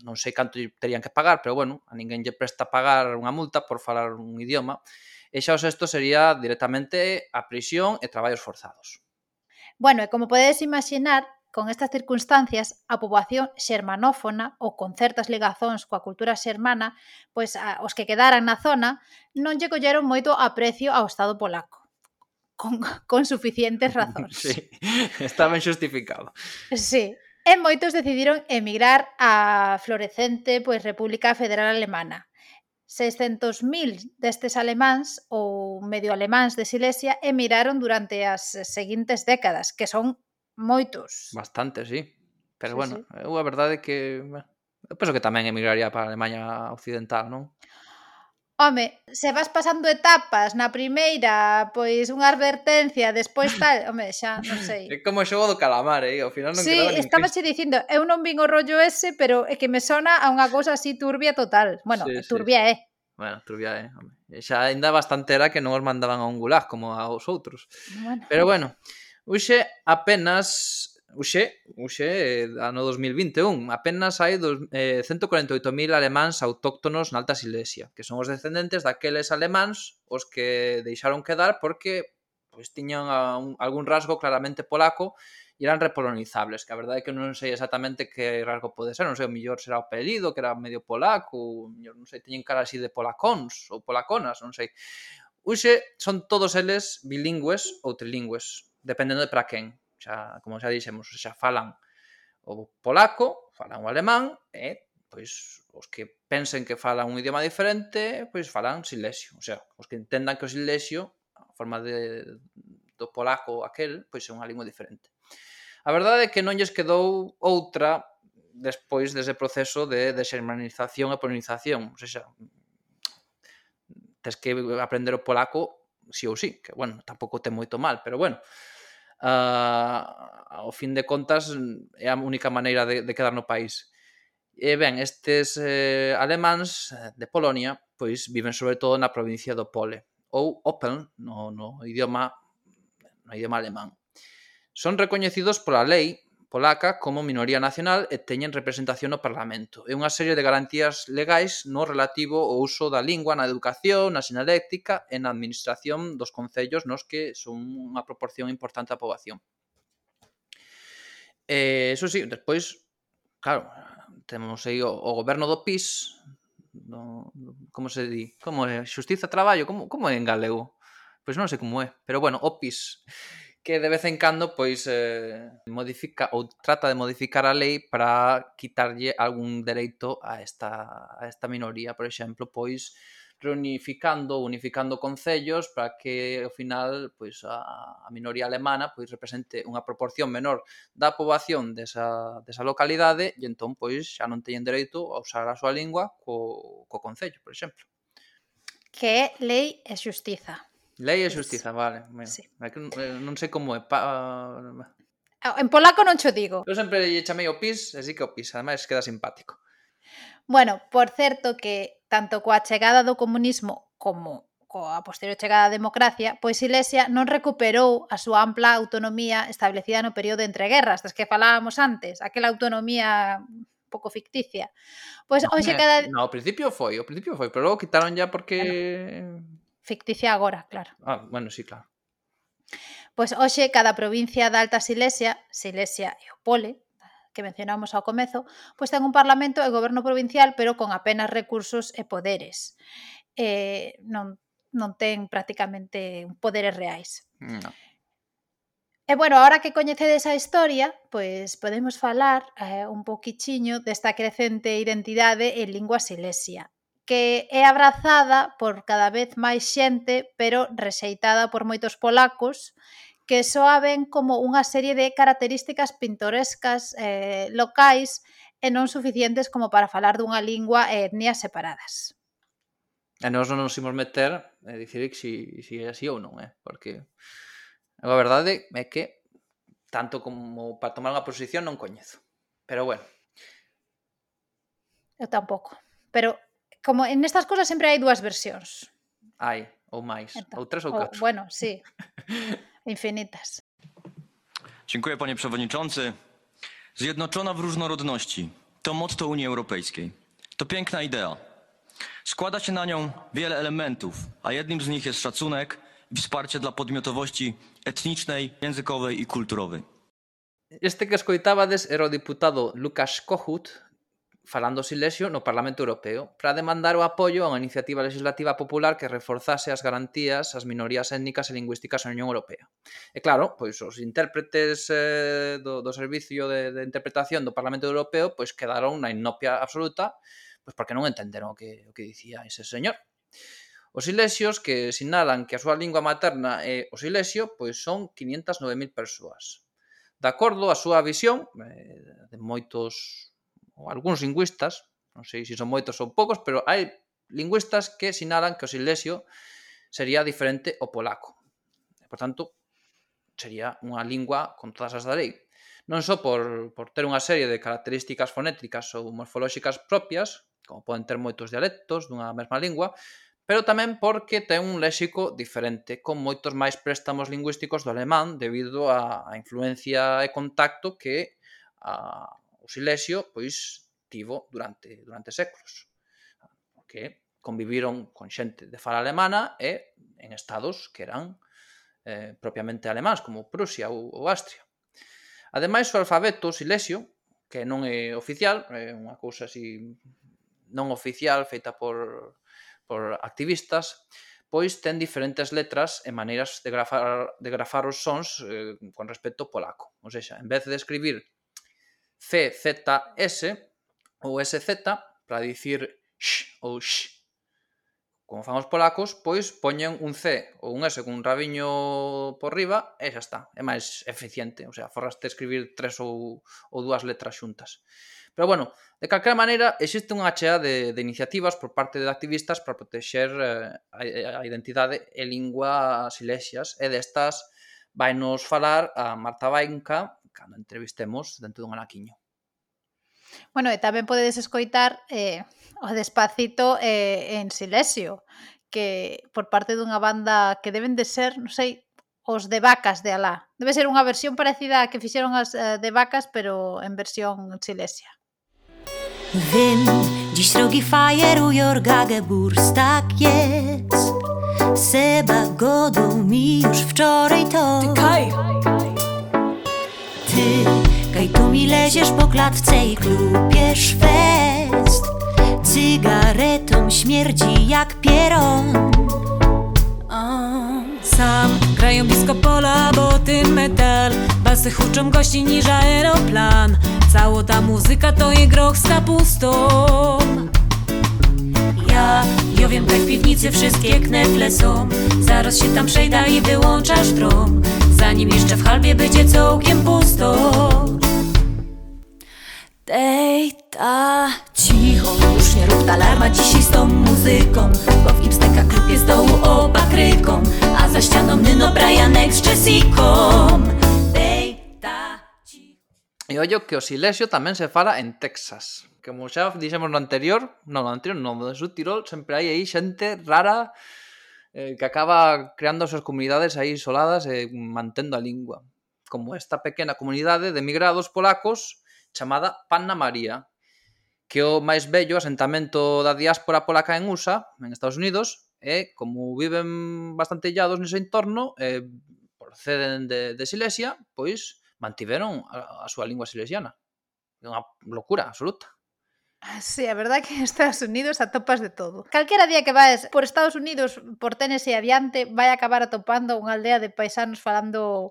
non sei canto terían que pagar, pero bueno, a ninguén lle presta pagar unha multa por falar un idioma. E xa o sexto sería directamente a prisión e traballos forzados. Bueno, e como podedes imaginar, Con estas circunstancias, a poboación xermanófona ou con certas ligazóns coa cultura xermana, pois a, os que quedaran na zona non lle colleron moito aprecio ao Estado polaco. Con, con suficientes [LAUGHS] razóns. Sí, está ben xustificado. Sí, e moitos decidiron emigrar á florecente pois República Federal Alemana. 600.000 destes alemáns ou medio alemáns de Silesia emigraron durante as seguintes décadas, que son Moitos. Bastante, sí. Pero sí, bueno, sí. Eh, eu a verdade é que... Eu penso que tamén emigraría para a Alemanha Occidental, non? Home, se vas pasando etapas na primeira, pois unha advertencia, despois [COUGHS] tal, home, xa, non sei. É como o xogo do calamar, eh? ao final non sí, quedaba estaba xe dicindo, eu non vin o rollo ese, pero é que me sona a unha cousa así turbia total. Bueno, sí, turbia sí. Eh. Bueno, turbia é, home. Xa ainda bastante era que non os mandaban a un gulag como aos outros. Bueno. Pero bueno, Uxe apenas Uxe, uxe, ano 2021, apenas hai dos, eh, 148.000 alemáns autóctonos na Alta Silesia, que son os descendentes daqueles alemáns os que deixaron quedar porque pois tiñan a un, algún rasgo claramente polaco e eran repolonizables, que a verdade é que non sei exactamente que rasgo pode ser, non sei, o millor será o pelido, que era medio polaco, millor, non sei, teñen cara así de polacóns ou polaconas, non sei. Uxe, son todos eles bilingües ou trilingües, dependendo de para quen. Xa, como xa dixemos, xa falan o polaco, falan o alemán, e pois os que pensen que falan un idioma diferente, pois falan silesio. O sea, os que entendan que o silesio, a forma de, do polaco aquel, pois é unha lingua diferente. A verdade é que non lles quedou outra despois dese proceso de deshermanización e polonización. O sea, tes que aprender o polaco sí ou sí, que, bueno, tampouco ten moito mal, pero bueno, uh, ao fin de contas é a única maneira de, de quedar no país. E ben, estes eh, alemáns eh, de Polonia pois viven sobre todo na provincia do Pole ou Open no, no idioma no idioma alemán. Son recoñecidos pola lei polaca como minoría nacional e teñen representación no Parlamento e unha serie de garantías legais no relativo ao uso da lingua na educación, na sinaléctica e na administración dos concellos nos que son unha proporción importante da poboación. E, eso sí, despois, claro, temos aí o, o goberno do PIS, no, como se di? Como é? Xustiza Traballo? Como, como é en galego? Pois non sei como é, pero bueno, o PIS que de vez en cando pois eh, modifica ou trata de modificar a lei para quitarlle algún dereito a esta, a esta minoría, por exemplo, pois reunificando, unificando concellos para que ao final pois a, a minoría alemana pois represente unha proporción menor da poboación desa, desa localidade e entón pois xa non teñen dereito a usar a súa lingua co, co concello, por exemplo. Que é lei e xustiza. Lei e xustiza, vale. Bueno, sí. Eh, non sei como é. Pa... Ah, en polaco non cho digo. Eu sempre lle chamei o pis, así que o pis, ademais queda simpático. Bueno, por certo que tanto coa chegada do comunismo como coa posterior chegada da democracia, pois Silesia non recuperou a súa ampla autonomía establecida no período entre guerras, das que falábamos antes, aquela autonomía pouco ficticia. Pois hoxe eh, cada No, ao principio foi, ao principio foi, pero logo quitaron ya porque bueno Ficticia agora, claro. Ah, bueno, sí, claro. Pois hoxe cada provincia da Alta Silesia, Silesia e o Pole, que mencionamos ao comezo, pois ten un parlamento e goberno provincial, pero con apenas recursos e poderes. Eh, non, non ten prácticamente poderes reais. No. E bueno, ahora que coñecedes a historia, pois podemos falar eh, un poquichiño desta crecente identidade en lingua silesia que é abrazada por cada vez máis xente, pero rexeitada por moitos polacos, que soa ben como unha serie de características pintorescas eh, locais e non suficientes como para falar dunha lingua e etnia separadas. E nós non nos imos meter e dicir que si, si é así ou non, eh? porque a verdade é que tanto como para tomar unha posición non coñezo. Pero bueno. Eu tampouco. Pero como en estas cosas sempre hai dúas versións. Hai, ou máis, ou tres ou catro. Bueno, sí, [LAUGHS] infinitas. Dziękuję panie przewodniczący. Zjednoczona w różnorodności to motto Unii Europejskiej. To piękna idea. Składa się na nią wiele elementów, a jednym z nich jest szacunek i wsparcie dla podmiotowości etnicznej, językowej i kulturowej. Este que escoitabades era o diputado Lukasz Kohut, falando Silesio no Parlamento Europeo para demandar o apoio a unha iniciativa legislativa popular que reforzase as garantías ás minorías étnicas e lingüísticas na Unión Europea. E claro, pois os intérpretes eh, do, do Servicio de, de Interpretación do Parlamento Europeo pois quedaron na inopia absoluta pois porque non entenderon o que, o que dicía ese señor. Os silesios que sinalan que a súa lingua materna é o silesio, pois son 509.000 persoas. De acordo á súa visión, eh, de moitos ou algúns lingüistas, non sei se son moitos ou poucos, pero hai lingüistas que sinalan que o silesio sería diferente ao polaco. E, por tanto, sería unha lingua con todas as da lei. Non só por, por ter unha serie de características fonéticas ou morfolóxicas propias, como poden ter moitos dialectos dunha mesma lingua, pero tamén porque ten un léxico diferente, con moitos máis préstamos lingüísticos do alemán debido á influencia e contacto que a, o silesio pois tivo durante durante séculos porque conviviron con xente de fala alemana e en estados que eran eh, propiamente alemáns como Prusia ou, ou Austria Ademais, o alfabeto silesio, que non é oficial, é unha cousa así non oficial feita por, por activistas, pois ten diferentes letras e maneiras de grafar, de grafar os sons eh, con respecto ao polaco. Ou seja, en vez de escribir CZS ou SZ para dicir sh ou sh. Como fan os polacos, pois poñen un C ou un S cun rabiño por riba e xa está. É máis eficiente, o sea, forraste escribir tres ou, ou dúas letras xuntas. Pero bueno, de calquera maneira, existe unha chea de, de iniciativas por parte de activistas para protexer eh, a, a identidade e lingua silexias. E destas vai nos falar a Marta Bainca, cando entrevistemos dentro dun anaquiño. Bueno, e tamén podedes escoitar eh, o despacito eh, en Silesio, que por parte dunha banda que deben de ser, non sei, os de vacas de Alá. Debe ser unha versión parecida a que fixeron as eh, de vacas, pero en versión Silesia. Vím, dziś rogi fajerują gagę burs, tak jest. Seba godą mi już wczoraj to. Ty Kaj, Ty, kaj tu mi leziesz po klatce i klupiesz fest. Cygaretą śmierdzi jak pieron. Sam Grają blisko pola, bo tym metal. Basy huczą gości niż aeroplan. Cało ta muzyka to je groch z kapustą. Ja, ja wiem, tak w piwnicy wszystkie knefle są. Zaraz się tam przejda i wyłączasz drom. Zanim jeszcze w halbie będzie całkiem pusto Tejta Cicho, już nie rób talarma dzisiaj z tą muzyką Bo w Gipsteka klipie z dołu opakryką A za ścianą Nyno Brianek z Jessicą Tejta E ollo que o silexio tamén se fala en Texas. Como xa dixemos no anterior No, no anterior non no Sud Tirol Sempre hai aí xente rara eh, Que acaba creando as súas comunidades aí isoladas E eh, mantendo a lingua Como esta pequena comunidade de emigrados polacos chamada Panna María, que é o máis bello asentamento da diáspora polaca en USA, en Estados Unidos, e como viven bastante illados nese entorno, e proceden de, de Silesia, pois mantiveron a, a súa lingua silesiana. É unha locura absoluta. Ah, sí, a verdade que en Estados Unidos atopas de todo. Calquera día que vais por Estados Unidos, por Tennessee adiante, vai acabar atopando unha aldea de paisanos falando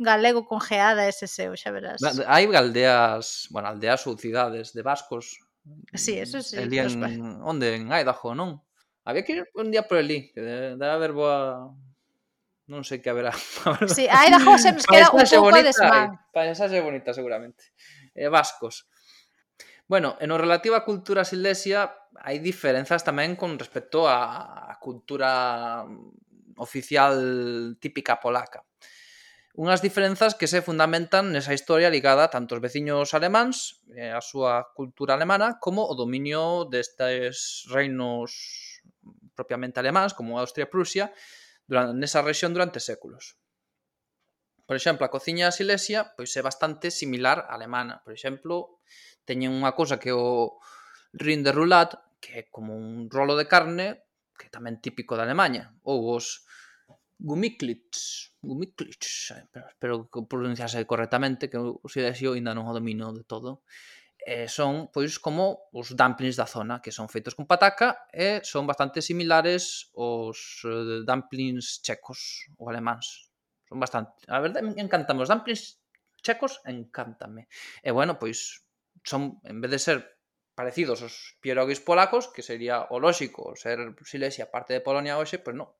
galego congeada ese seu, xa verás. Hai aldeas, bueno, aldeas ou cidades de vascos. Sí, eso sí. Elí en, onde? En Idaho, non? Había que ir un día por elí, que debe de haber boa... Non sei que haberá. [LAUGHS] Sí, a Idaho se nos [LAUGHS] queda un pouco de desmán. Paisaxe bonita, seguramente. Eh, vascos. Bueno, en o relativo á cultura silesia hai diferenzas tamén con respecto á cultura mm, oficial típica polaca. Unhas diferenzas que se fundamentan nesa historia ligada tanto aos veciños alemáns, eh, a súa cultura alemana, como o dominio destes reinos mm, propiamente alemáns, como Austria-Prusia, durante, nesa rexión durante séculos. Por exemplo, a cociña silesia pois é bastante similar á alemana. Por exemplo, teñen unha cousa que o rin de roulat, que é como un rolo de carne, que é tamén típico de Alemanha, ou os gumiklits, gumiklits, eh, espero que pronunciase correctamente, que o Sidesio ainda non o domino de todo, eh, son pois como os dumplings da zona, que son feitos con pataca e son bastante similares aos eh, dumplings checos ou alemáns. Son bastante, a verdade, me encantan os dumplings checos, encántame. E bueno, pois son, en vez de ser parecidos aos pierogis polacos, que sería o lóxico ser Silesia parte de Polonia hoxe, pois non.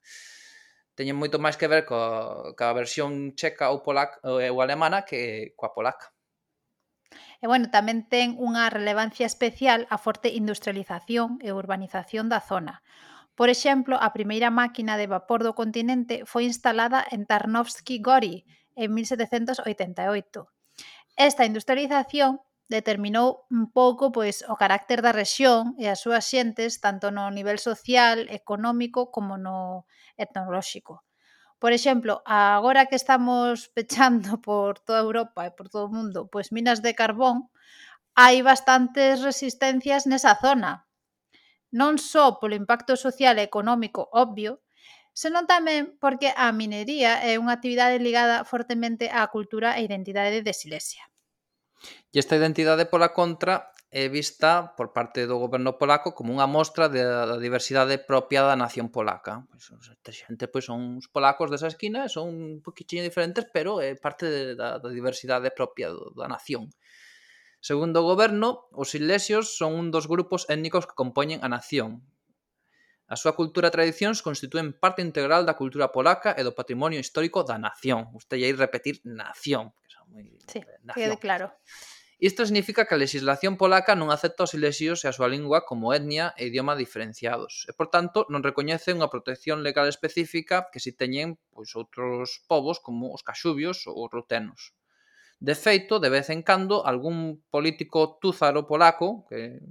Teñen moito máis que ver co, coa versión checa ou, polaca, eh, ou alemana que coa polaca. E bueno, tamén ten unha relevancia especial a forte industrialización e urbanización da zona. Por exemplo, a primeira máquina de vapor do continente foi instalada en Tarnowski Gori en 1788. Esta industrialización determinou un pouco pois o carácter da rexión e as súas xentes tanto no nivel social, económico como no etnolóxico. Por exemplo, agora que estamos pechando [LAUGHS] por toda Europa e por todo o mundo, pois minas de carbón, hai bastantes resistencias nesa zona. Non só polo impacto social e económico obvio, senón tamén porque a minería é unha actividade ligada fortemente á cultura e identidade de Silesia. E esta identidade, pola contra, é vista por parte do goberno polaco como unha mostra da diversidade propia da nación polaca. Pois, esta xente pois, son os polacos desa esquina, son un poquitinho diferentes, pero é parte de, da, da diversidade propia do, da nación. Segundo o goberno, os silesios son un dos grupos étnicos que compoñen a nación. A súa cultura e tradicións constitúen parte integral da cultura polaca e do patrimonio histórico da nación. Usted aí repetir nación moi sí, eh, nación. claro. Isto significa que a legislación polaca non acepta os ilesios e a súa lingua como etnia e idioma diferenciados, e, por tanto, non recoñece unha protección legal específica que si teñen pois, outros povos como os caxubios ou os rutenos. De feito, de vez en cando, algún político túzaro polaco, que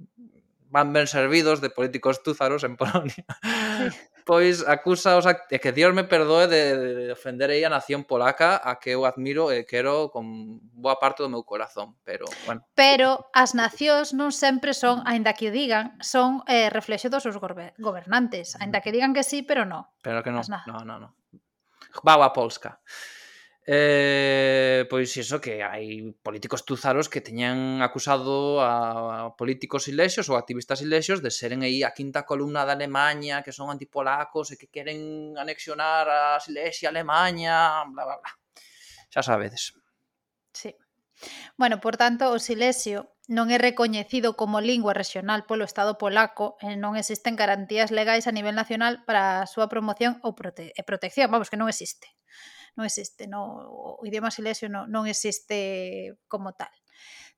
van ben servidos de políticos túzaros en Polonia, sí. [LAUGHS] despois acusa os act... e que Dios me perdoe de, de ofender aí a nación polaca a que eu admiro e quero con boa parte do meu corazón, pero bueno. Pero as nacións non sempre son, aínda que digan, son eh, reflexo dos seus gobernantes, aínda que digan que sí, pero non. Pero que non. non, No, no, no. Polska. Eh, pois iso que hai políticos tuzaros que teñan acusado a políticos ilexos ou activistas ilexos de seren aí a quinta columna da Alemanha, que son antipolacos e que queren anexionar a Silesia, a Alemanha, bla, bla, bla. Xa sabedes. Sí. Bueno, por tanto, o silesio non é recoñecido como lingua regional polo Estado polaco e non existen garantías legais a nivel nacional para a súa promoción ou prote e protección, vamos, que non existe non existe, non, o idioma silesio non, non existe como tal.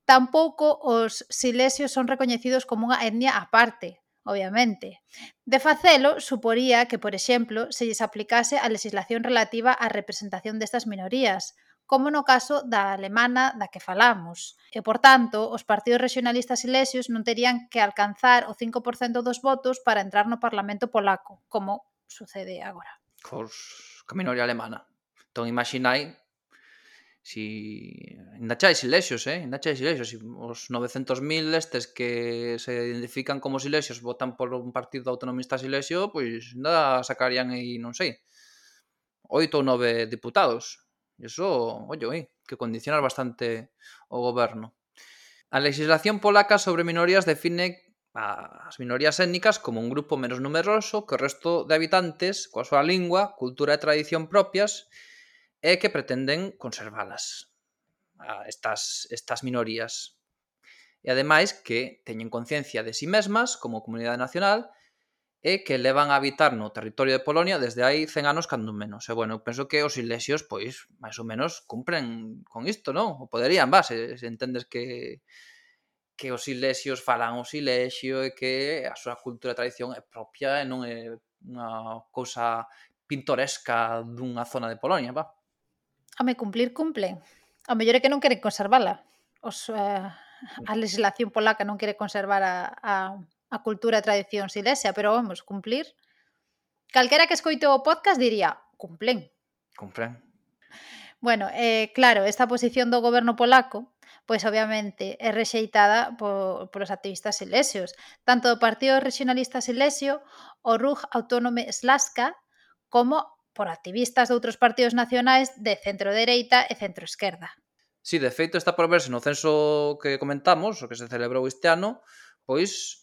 Tampouco os silesios son recoñecidos como unha etnia aparte, obviamente. De facelo, suporía que, por exemplo, se lles aplicase a legislación relativa á representación destas minorías, como no caso da alemana da que falamos. E, por tanto, os partidos regionalistas silesios non terían que alcanzar o 5% dos votos para entrar no Parlamento polaco, como sucede agora. Cos... Ca minoría alemana. Entón imaginai si ainda chai silexios, eh? Ainda chai silexios, si os 900.000 estes que se identifican como silexios votan por un partido autonomista silexio, pois ainda sacarían aí, non sei, oito ou nove diputados. Iso, ollo, eh, que condiciona bastante o goberno. A legislación polaca sobre minorías define as minorías étnicas como un grupo menos numeroso que o resto de habitantes coa súa lingua, cultura e tradición propias é que pretenden conservalas a estas, estas minorías. E ademais que teñen conciencia de si sí mesmas como comunidade nacional e que levan a habitar no territorio de Polonia desde hai 100 anos cando menos. E bueno, penso que os ilexios, pois, máis ou menos cumpren con isto, non? O poderían, va, se, se entendes que que os ilexios falan o silexio e que a súa cultura e tradición é propia e non é unha cousa pintoresca dunha zona de Polonia, va. Home, cumplir cumplen. O mellor é que non queren conservala. Os, eh, a legislación polaca non quere conservar a, a, a cultura e tradición silesia, pero vamos, cumplir. Calquera que escoite o podcast diría, cumplen. Cumplen. Bueno, eh, claro, esta posición do goberno polaco pois obviamente é rexeitada por, polos activistas silesios, tanto do Partido Regionalista Silesio, o RUG Autónome Slaska, como por activistas de outros partidos nacionais de centro-dereita e centro-esquerda. Si, sí, de feito, está por verse no censo que comentamos, o que se celebrou este ano, pois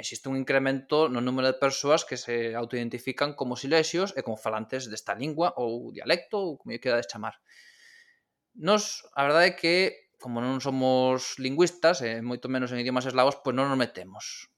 existe un incremento no número de persoas que se autoidentifican como silexios e como falantes desta lingua ou dialecto, ou como queda de chamar. Nos, a verdade é que, como non somos lingüistas, e moito menos en idiomas eslavos, pois non nos metemos.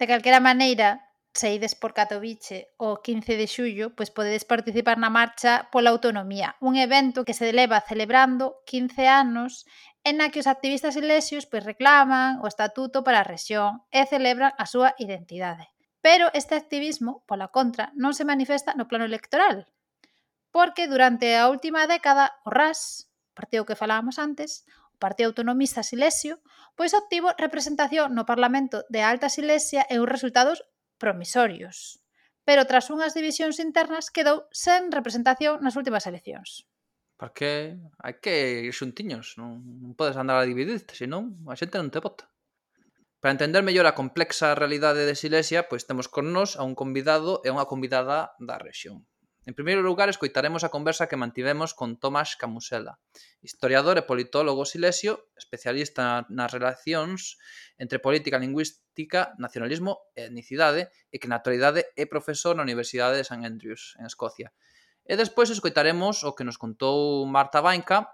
De calquera maneira, se ides por Katowice o 15 de xullo, pois podedes participar na marcha pola autonomía, un evento que se leva celebrando 15 anos en na que os activistas ilesios pois reclaman o estatuto para a rexión e celebran a súa identidade. Pero este activismo, pola contra, non se manifesta no plano electoral, porque durante a última década o RAS, o partido que falábamos antes, o Partido Autonomista Silesio, pois obtivo representación no Parlamento de Alta Silesia e uns resultados promisorios, pero tras unhas divisións internas quedou sen representación nas últimas eleccións. Porque hai que ir xuntiños, non, non podes andar a dividirte, senón a xente non te vota. Para entender mellor a complexa realidade de Silesia, pois temos con nós a un convidado e unha convidada da rexión. En primeiro lugar, escoitaremos a conversa que mantivemos con Tomás Camusela, historiador e politólogo silesio, especialista nas relacións entre política lingüística, nacionalismo e etnicidade, e que na actualidade é profesor na Universidade de St. Andrews, en Escocia. E despois escoitaremos o que nos contou Marta Bainca,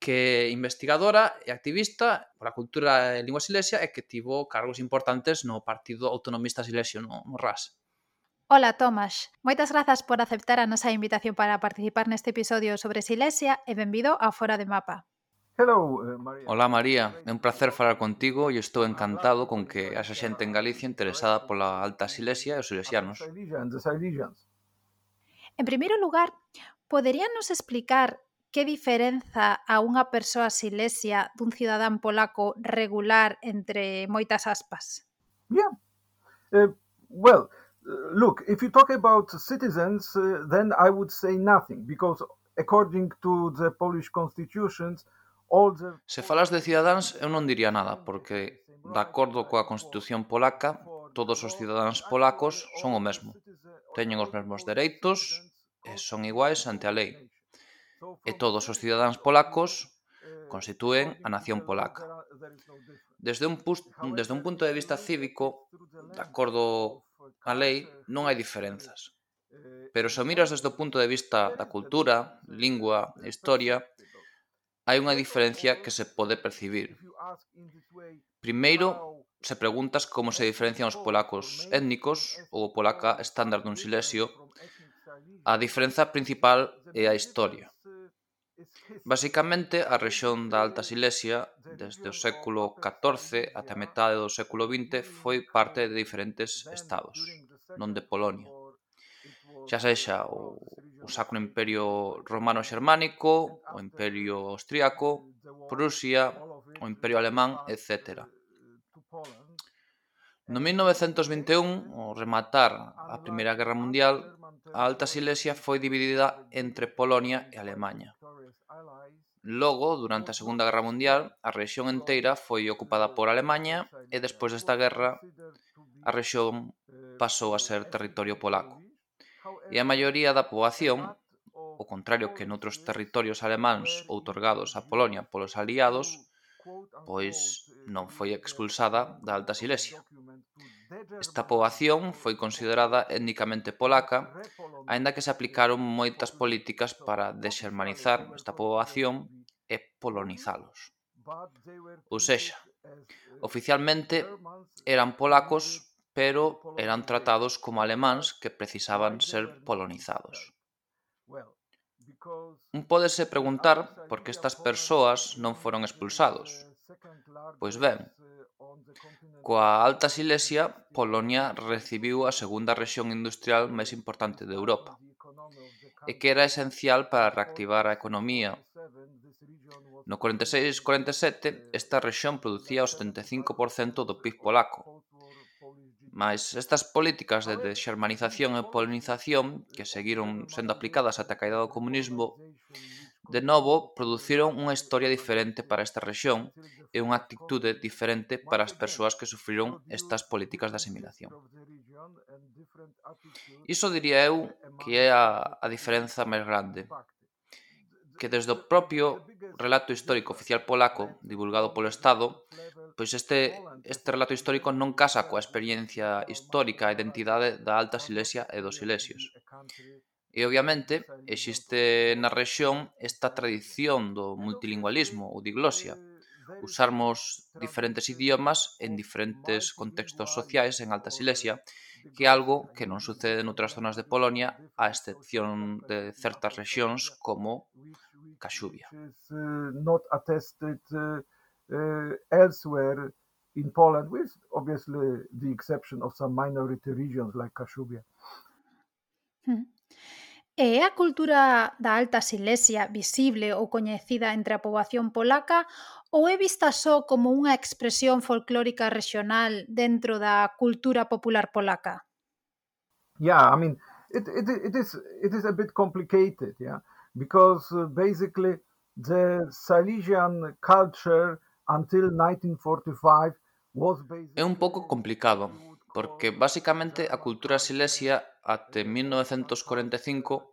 que é investigadora e activista pola cultura e lingua silesia e que tivo cargos importantes no Partido Autonomista Silesio, no, no RAS. Ola, Tomás. Moitas grazas por aceptar a nosa invitación para participar neste episodio sobre Silesia e benvido a Fora de Mapa. Hello, María. Ola, María. É un placer falar contigo e estou encantado con que haxa xente en Galicia interesada pola Alta Silesia e os silesianos. En primeiro lugar, poderíanos explicar que diferenza a unha persoa silesia dun cidadán polaco regular entre moitas aspas? Yeah. Uh, well, look, if you talk about citizens, uh, then I would say nothing because according to the Polish constitutions, all the Se falas de cidadáns, eu non diría nada porque de acordo coa Constitución polaca, todos os cidadáns polacos son o mesmo. Teñen os mesmos dereitos e son iguais ante a lei. E todos os cidadáns polacos constitúen a nación polaca. Desde un, desde un punto de vista cívico, de acordo á lei, non hai diferenzas. Pero se o miras desde o punto de vista da cultura, lingua e historia, hai unha diferencia que se pode percibir. Primeiro, se preguntas como se diferencian os polacos étnicos ou o polaca estándar dun silesio, a diferenza principal é a historia. Basicamente a rexión da Alta Silesia desde o século XIV ata metade do século XX foi parte de diferentes estados, non de Polonia. Xa sexa o, o Sacro Imperio Romano Xermánico, o Imperio Austriaco, Prusia, o Imperio Alemán, etc. No 1921, ao rematar a Primeira Guerra Mundial, a Alta Silesia foi dividida entre Polonia e Alemanha. Logo, durante a Segunda Guerra Mundial, a rexión enteira foi ocupada por Alemanha e despois desta guerra a rexión pasou a ser territorio polaco. E a maioría da poboación, o contrario que noutros territorios alemáns outorgados a Polonia polos aliados, pois non foi expulsada da Alta Silesia. Esta poboación foi considerada étnicamente polaca aínda que se aplicaron moitas políticas para desxermanizar esta poboación e polonizalos. Ou sexa, oficialmente eran polacos, pero eran tratados como alemáns que precisaban ser polonizados. Un pódese preguntar por que estas persoas non foron expulsados. Pois ben, Coa Alta Silesia Polonia recibiu a segunda rexión industrial máis importante de Europa e que era esencial para reactivar a economía. No 46-47 esta rexión producía o 75% do PIB polaco. Mais estas políticas de desxermanización e polinización que seguiron sendo aplicadas ata a caída do comunismo De novo produciron unha historia diferente para esta rexión e unha actitude diferente para as persoas que sufriron estas políticas de asimilación. Iso diría eu que é a, a diferenza máis grande que desde o propio relato histórico oficial polaco divulgado polo Estado, pois este este relato histórico non casa coa experiencia histórica e identidade da Alta Silesia e dos Silesios. E obviamente existe na rexión esta tradición do multilingualismo ou diglosia, usarmos diferentes idiomas en diferentes contextos sociais en Alta Silesia, que é algo que non sucede noutras zonas de Polonia, a excepción de certas rexións como Caxubia. Uh, not attested uh, uh, elsewhere in Poland, with obviously the exception of some minority regions like Kashubia. Hmm. E é a cultura da Alta Silesia visible ou coñecida entre a poboación polaca ou é vista só como unha expresión folclórica rexional dentro da cultura popular polaca? Yeah, I mean, it, it, it is it is a bit complicated, yeah, because uh, basically the Silesian culture until 1945 was basically... É un pouco complicado, porque basicamente a cultura silesia até 1945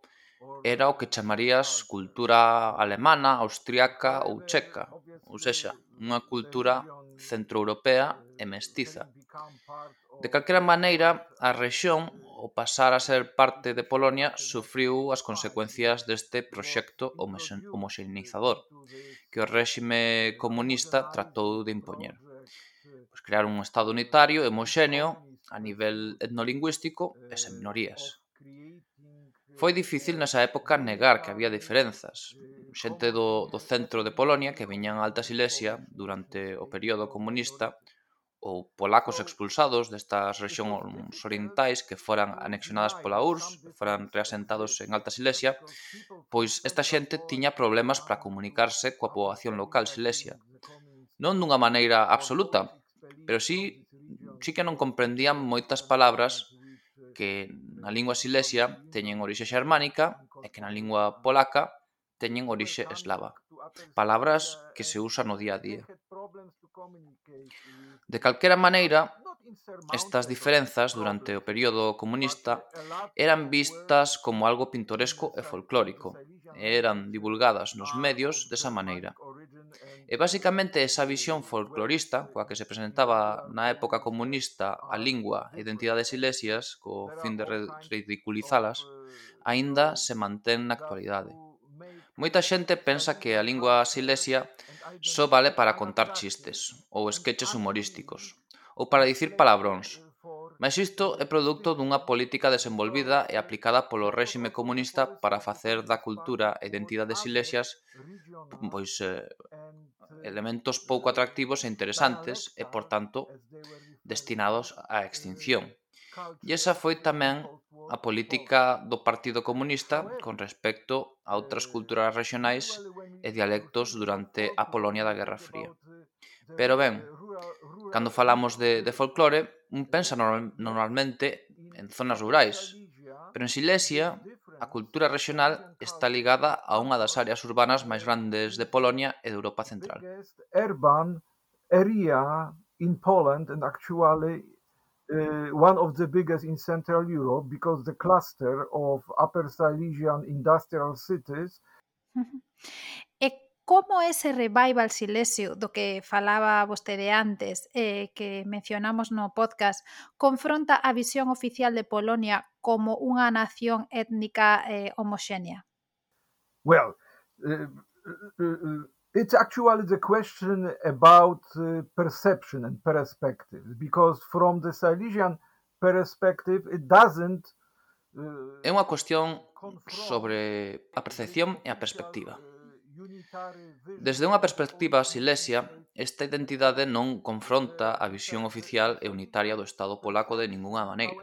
era o que chamarías cultura alemana, austriaca ou checa, ou sexa, unha cultura centroeuropea e mestiza. De calquera maneira, a rexión, ao pasar a ser parte de Polonia, sufriu as consecuencias deste proxecto homoxenizador, que o réxime comunista tratou de impoñer. Pois crear un estado unitario, homoxéneo, a nivel etnolingüístico e sen minorías. Foi difícil nesa época negar que había diferenzas. Xente do, do centro de Polonia que viñan a Alta Silesia durante o período comunista ou polacos expulsados destas rexións orientais que foran anexionadas pola URSS, foran reasentados en Alta Silesia, pois esta xente tiña problemas para comunicarse coa poboación local silesia. Non dunha maneira absoluta, pero sí, sí que non comprendían moitas palabras que na lingua silesia teñen orixe xermánica e que na lingua polaca teñen orixe eslava. Palabras que se usan no día a día. De calquera maneira, estas diferenzas durante o período comunista eran vistas como algo pintoresco e folclórico, e eran divulgadas nos medios desa maneira. E basicamente esa visión folclorista, coa que se presentaba na época comunista a lingua e identidades silesias, co fin de ridiculizalas, aínda se mantén na actualidade. Moita xente pensa que a lingua silesia só vale para contar chistes ou esqueches humorísticos ou para dicir palabróns, Mas isto é produto dunha política desenvolvida e aplicada polo réxime comunista para facer da cultura e identidades silesias pois eh, elementos pouco atractivos e interesantes e, por tanto, destinados á extinción. E esa foi tamén a política do Partido Comunista con respecto a outras culturas regionais e dialectos durante a Polonia da Guerra Fría. Pero ben, cando falamos de, de folclore, un pensa normal, normalmente en zonas rurais, pero en Silesia a cultura rexional está ligada a unha das áreas urbanas máis grandes de Polonia e de Europa Central. Urban area in Poland and actually uh, one of the biggest in Central Europe because the cluster of Upper Silesian industrial cities [LAUGHS] E como ese revival silesio do que falaba vostede antes, eh, que mencionamos no podcast, confronta a visión oficial de Polonia como unha nación étnica eh, homoxénea? Well, eh, eh, eh, uh, uh, it's actually the question about uh, perception and perspective, because from the Silesian perspective, it doesn't É unha cuestión sobre a percepción e a perspectiva. Desde unha perspectiva silesia, esta identidade non confronta a visión oficial e unitaria do Estado polaco de ningunha maneira.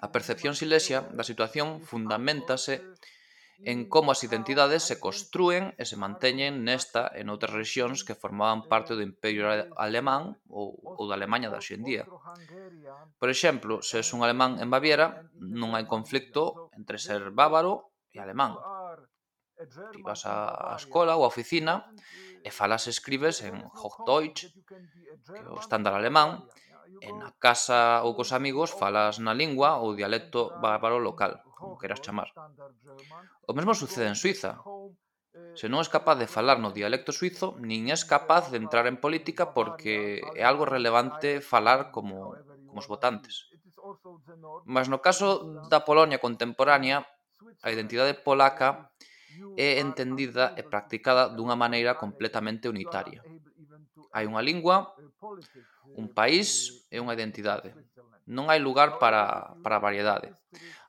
A percepción silesia da situación fundamentase en como as identidades se construen e se manteñen nesta e noutras regións que formaban parte do Imperio Alemán ou, ou da Alemanha da hoxendía. Por exemplo, se és un alemán en Baviera, non hai conflicto entre ser bávaro e alemán Ti vas á escola ou á oficina e falas e escribes en Hochdeutsch, que é o estándar alemán, e na casa ou cos amigos falas na lingua ou dialecto bárbaro local, como queras chamar. O mesmo sucede en Suiza. Se non és capaz de falar no dialecto suizo, nin és capaz de entrar en política porque é algo relevante falar como, como os votantes. Mas no caso da Polonia contemporánea, a identidade polaca é entendida e practicada dunha maneira completamente unitaria. Hai unha lingua, un país e unha identidade. Non hai lugar para, para a variedade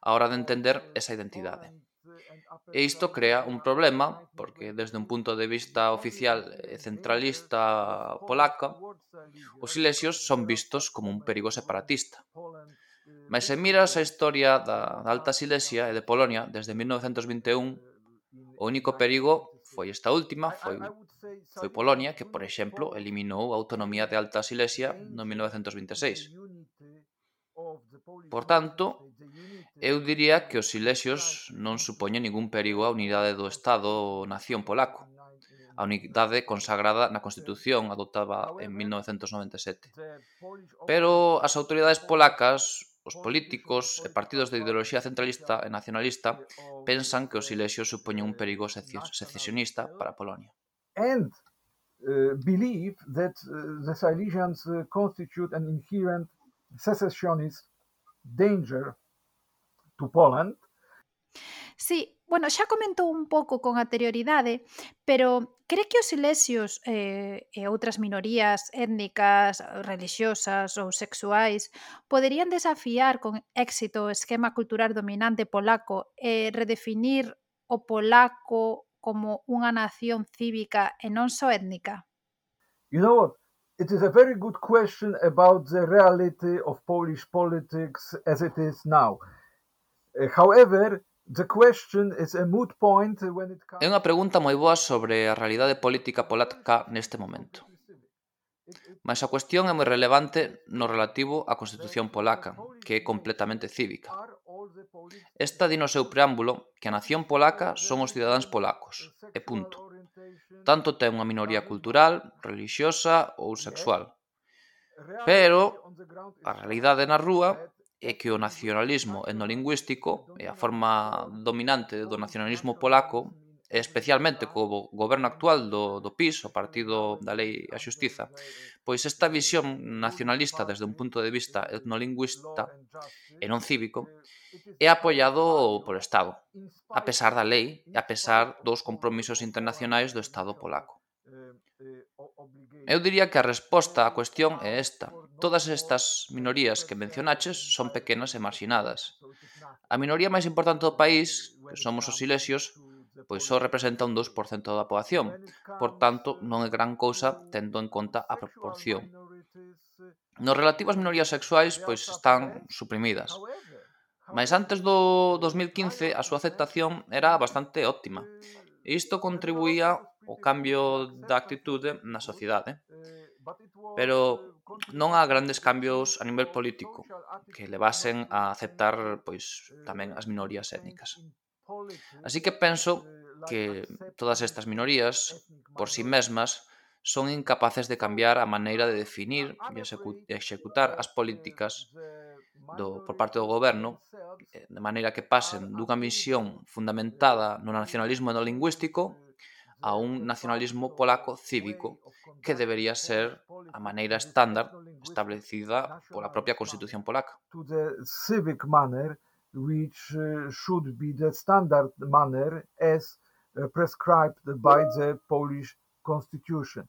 a hora de entender esa identidade. E isto crea un problema, porque desde un punto de vista oficial e centralista polaca, os silesios son vistos como un perigo separatista. Mas se miras a historia da, da Alta Silesia e de Polonia desde 1921 O único perigo foi esta última, foi, foi Polonia, que, por exemplo, eliminou a autonomía de Alta Silesia no 1926. Por tanto, eu diría que os silesios non supoñen ningún perigo á unidade do Estado-Nación polaco, a unidade consagrada na Constitución adoptada en 1997. Pero as autoridades polacas os políticos e partidos de ideoloxía centralista e nacionalista pensan que os silesios supoñen un perigo sece- secesionista para Polonia. and uh, believe that uh, the Silesians uh, constitute an inherent secessionist danger to Poland. Sí, bueno, xa comentou un pouco con anterioridade, pero cree que os silesios eh, eh e outras minorías étnicas, religiosas ou sexuais poderían desafiar con éxito o esquema cultural dominante polaco e redefinir o polaco como unha nación cívica e non só étnica? You know what? It is a very good question about the reality of Polish politics as it is now. Eh, however, É unha pregunta moi boa sobre a realidade política polaca neste momento. Mas a cuestión é moi relevante no relativo á Constitución polaca, que é completamente cívica. Esta di no seu preámbulo que a nación polaca son os cidadáns polacos, e punto. Tanto ten unha minoría cultural, religiosa ou sexual. Pero a realidade na rúa é que o nacionalismo etnolingüístico e a forma dominante do nacionalismo polaco e especialmente co goberno actual do, do PIS, o Partido da Lei e a Xustiza, pois esta visión nacionalista desde un punto de vista etnolingüista e non cívico é apoiado polo Estado, a pesar da lei e a pesar dos compromisos internacionais do Estado polaco. Eu diría que a resposta á cuestión é esta. Todas estas minorías que mencionaches son pequenas e marxinadas. A minoría máis importante do país, que somos os silesios, pois só representa un 2% da poboación. Por tanto, non é gran cousa tendo en conta a proporción. Nos relativo ás minorías sexuais, pois están suprimidas. Mas antes do 2015 a súa aceptación era bastante óptima. E isto contribuía ao cambio da actitude na sociedade pero non há grandes cambios a nivel político que levasen a aceptar pois tamén as minorías étnicas. Así que penso que todas estas minorías por si sí mesmas son incapaces de cambiar a maneira de definir e executar as políticas do, por parte do goberno eh, de maneira que pasen dunha misión fundamentada no nacionalismo e no lingüístico a un nacionalismo polaco cívico que debería ser a maneira estándar establecida pola propia Constitución polaca. To the civic manner which uh, should be the standard manner as uh, prescribed by the Polish Constitution.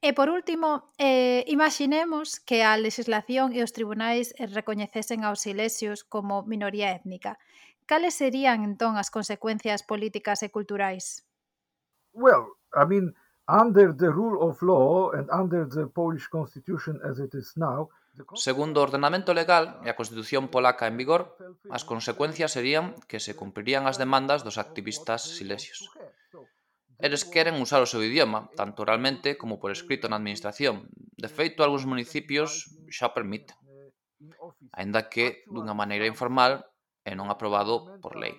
E por último, eh, imaginemos que a legislación e os tribunais recoñecesen aos silesios como minoría étnica cales serían entón as consecuencias políticas e culturais? Well, I mean, under the rule of law and under the Polish constitution as it is now, Segundo o ordenamento legal e a Constitución polaca en vigor, as consecuencias serían que se cumprirían as demandas dos activistas silesios. Eles queren usar o seu idioma, tanto oralmente como por escrito na administración. De feito, algúns municipios xa permiten. Ainda que, dunha maneira informal, e non aprobado por lei.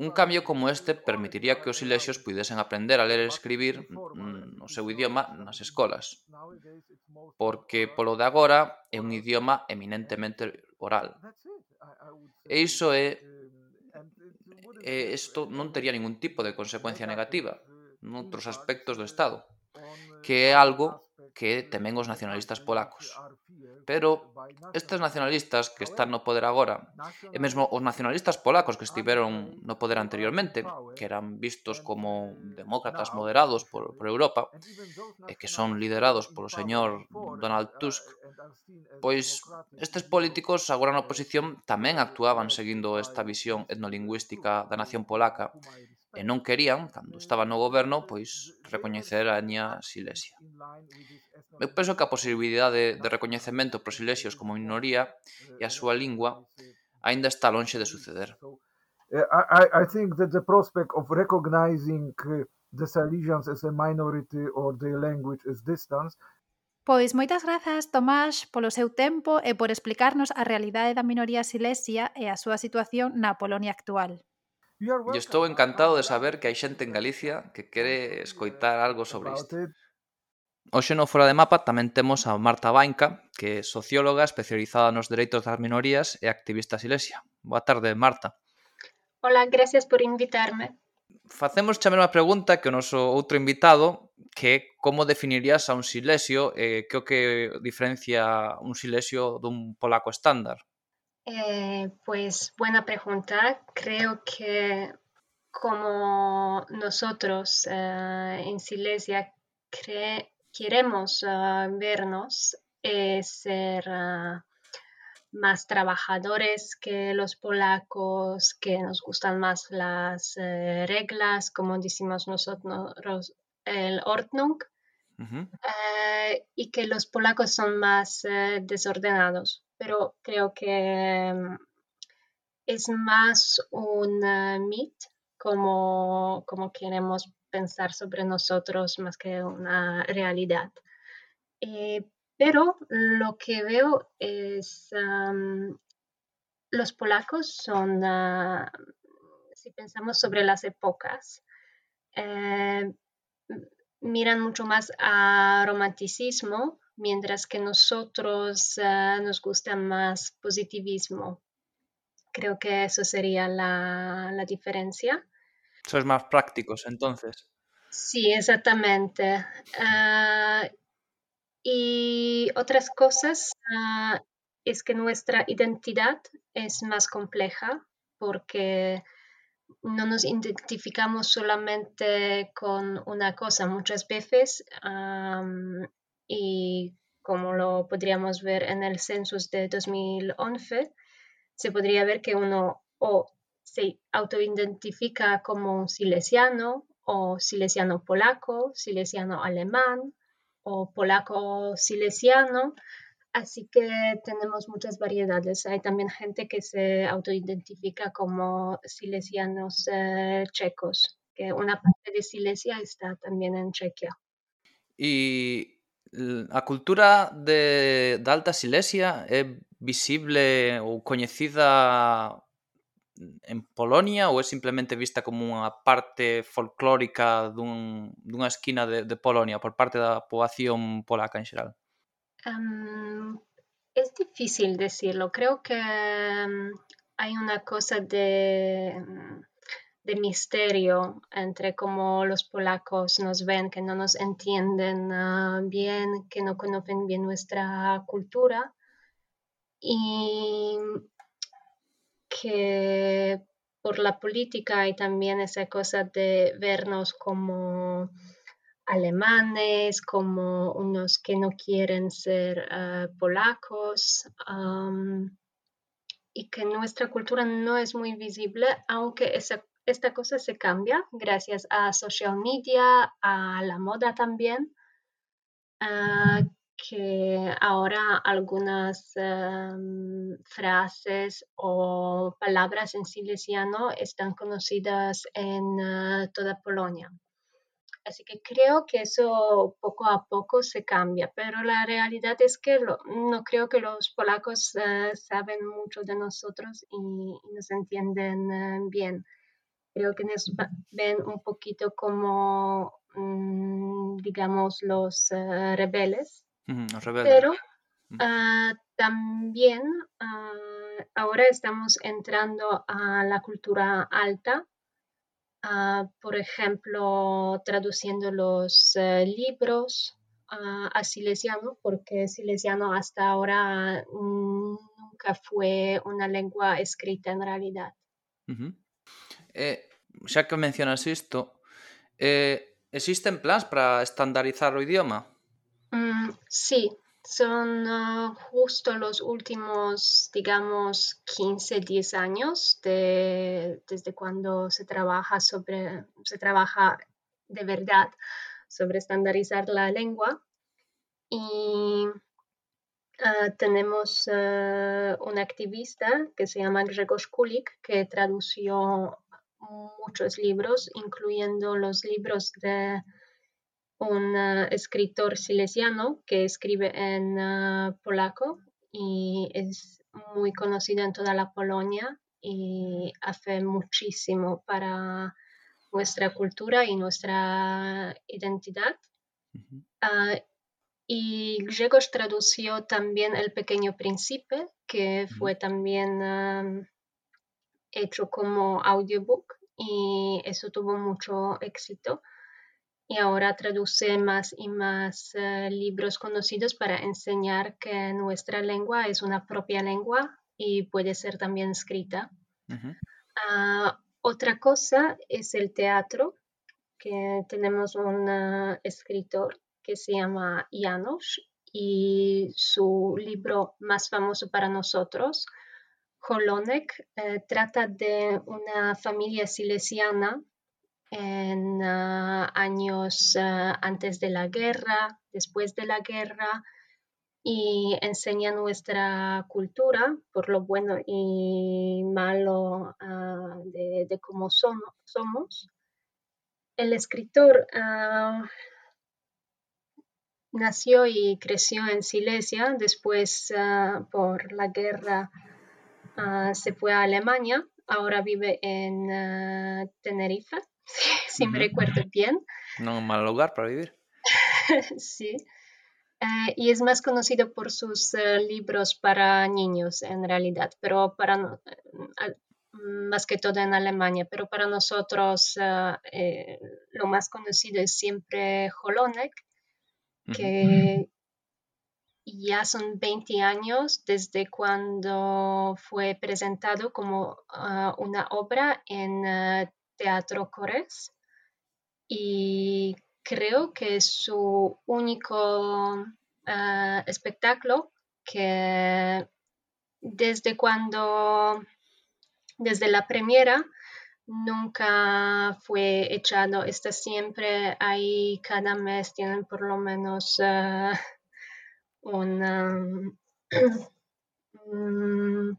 Un cambio como este permitiría que os ilexios puidesen aprender a ler e escribir mm, no seu idioma nas escolas, porque polo de agora é un idioma eminentemente oral. E iso é e isto non tería ningún tipo de consecuencia negativa noutros aspectos do Estado, que é algo que temen os nacionalistas polacos. Pero estes nacionalistas que están no poder agora, e mesmo os nacionalistas polacos que estiveron no poder anteriormente, que eran vistos como demócratas moderados por, por Europa, e que son liderados polo señor Donald Tusk, pois estes políticos agora na oposición tamén actuaban seguindo esta visión etnolingüística da nación polaca e non querían, cando eh, estaba eh, eh, no goberno, pois recoñecer a etnia silesia. Eu penso que a posibilidade de recoñecemento para os silesios como minoría e a súa lingua aínda está lonxe de suceder. I, I think that the prospect of recognizing the Silesians as a minority or their language as distance Pois moitas grazas, Tomás, polo seu tempo e por explicarnos a realidade da minoría silesia e a súa situación na Polonia actual. E estou encantado de saber que hai xente en Galicia que quere escoitar algo sobre isto. Hoxe no Fora de Mapa tamén temos a Marta Bainca, que é socióloga especializada nos dereitos das minorías e activista silesia. Boa tarde, Marta. Hola, gracias por invitarme. Facemos xa mesma pregunta que o noso outro invitado, que é como definirías a un silesio e eh, que o que diferencia un silesio dun polaco estándar? Eh, pues buena pregunta. Creo que como nosotros eh, en Silesia queremos uh, vernos ser uh, más trabajadores que los polacos, que nos gustan más las uh, reglas, como decimos nosotros, el Ordnung, uh -huh. y que los polacos son más desordenados pero creo que mm, es más un meet como, como queremos pensar sobre nosotros más que una realidad. Eh, pero lo que veo es, los polacos son, ah, si pensamos sobre las épocas, eh, miran mucho más a romanticismo, mientras que nosotros ah, nos gusta más positivismo. Creo que eso sería la, la diferencia. Sois más prácticos entonces. Sí, exactamente. Ah, y otras cosas es que nuestra identidad es más compleja porque no nos identificamos solamente con una cosa muchas veces y como lo podríamos ver en el census de 2011, se podría ver que uno o se autoidentifica como silesiano o silesiano polaco, silesiano alemán o polaco silesiano Así que tenemos muchas variedades. Hay también gente que se autoidentifica como silesianos eh, checos, que una parte de Silesia está también en Chequia. ¿Y la cultura de, Alta Silesia es visible o conocida en Polonia o es simplemente vista como una parte folclórica de una esquina de, Polonia por parte de la población polaca en general? es difícil decirlo. Creo que hay una cosa de, de, misterio entre cómo los polacos nos ven, que no nos entienden ah, bien, que no conocen bien nuestra cultura. Y que por la política hay también esa cosa de vernos como alemanes, como unos que no quieren ser eh, polacos, y que nuestra cultura no es muy visible, aunque esta cosa se cambia gracias a social media, a la moda también, que ahora algunas em, frases o palabras en silesiano están conocidas en eh, toda Polonia. Así que creo que eso poco a poco se cambia, pero la realidad es que no creo que los polacos eh, saben mucho de nosotros y, nos entienden eh, bien. Creo que nos ven un poquito como, mm, digamos, los eh, rebeldes. los rebeldes. Pero ah, también ah, ahora estamos entrando a la cultura alta Ah, por ejemplo, traduciendo los eh, libros a silesiano, porque silesiano hasta ahora nunca fue una lengua escrita en realidad. Eh, ya que mencionas esto, eh, ¿existen planes para estandarizar el idioma? Mm, sí, son ah, justo los últimos, digamos, 15, 10 años de, desde cuando se trabaja sobre, se trabaja de verdad sobre estandarizar la lengua. Y ah, tenemos uh, un activista que se llama Grzegorz Kulik, que tradució muchos libros, incluyendo los libros de un ah, escritor silesiano que escribe en ah, polaco y es muy conocido en toda la Polonia y hace muchísimo para nuestra cultura y nuestra identidad. Ah, y Grzegorz tradució también El Pequeño Príncipe, que fue también hecho como audiobook y eso tuvo mucho éxito y ahora traduce más y más eh, libros conocidos para enseñar que nuestra lengua es una propia lengua y puede ser también escrita. Ah, otra cosa es el teatro, que tenemos un eh, escritor que se llama Janos y su libro más famoso para nosotros, Holonek, eh, trata de una familia silesiana en ah, años ah, antes de la guerra, después de la guerra, y enseña nuestra cultura por lo bueno y malo ah, de, cómo somos. el escritor nació y creció en Silesia, después por la guerra ah, se fue a Alemania, ahora vive en ah, Tenerife, [LAUGHS] si me recuerdo bien. Non é un mal lugar para vivir. [LAUGHS] sí. Eh, y es más conocido por sus eh, libros para niños en realidad, pero para no- eh, más que todo en Alemania, pero para nosotros eh, lo más conocido es siempre Jolonek, Ujú. que ya son 20 años desde cuando fue presentado como ah, una obra en eh, Teatro Cores. Y creo que es su único ah, espectáculo que desde cuando, desde la premiera, nunca fue echado, está siempre ahí, cada mes tienen por lo menos un, um, [CLEARS THROAT]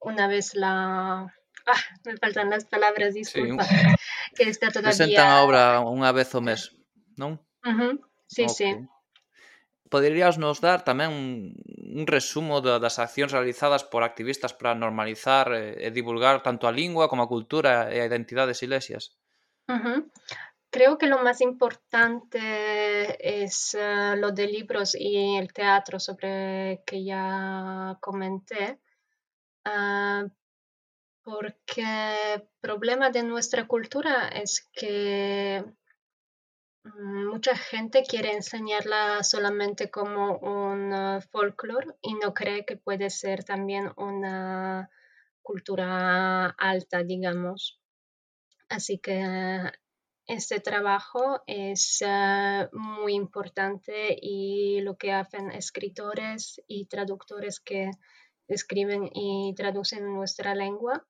una vez la... Ah, me faltan as palabras, disculpa. Sí. [LAUGHS] Que está todavía... Presentan a obra unha vez o mes, non? Uh -huh. Sí, okay. sí. Poderías nos dar tamén un, un resumo da, das accións realizadas por activistas para normalizar eh, e, e divulgar tanto a lingua como a cultura e a identidade silesias? Uh -huh. Creo que lo más importante es eh, lo de libros y el teatro sobre que ya comenté, ah, porque el problema de nuestra cultura es que mm, mucha gente quiere enseñarla solamente como un uh, folclore y no cree que puede ser también una cultura alta, digamos. Así que este trabajo es eh, muy importante y lo que hacen escritores y traductores que escriben y traducen en nuestra lengua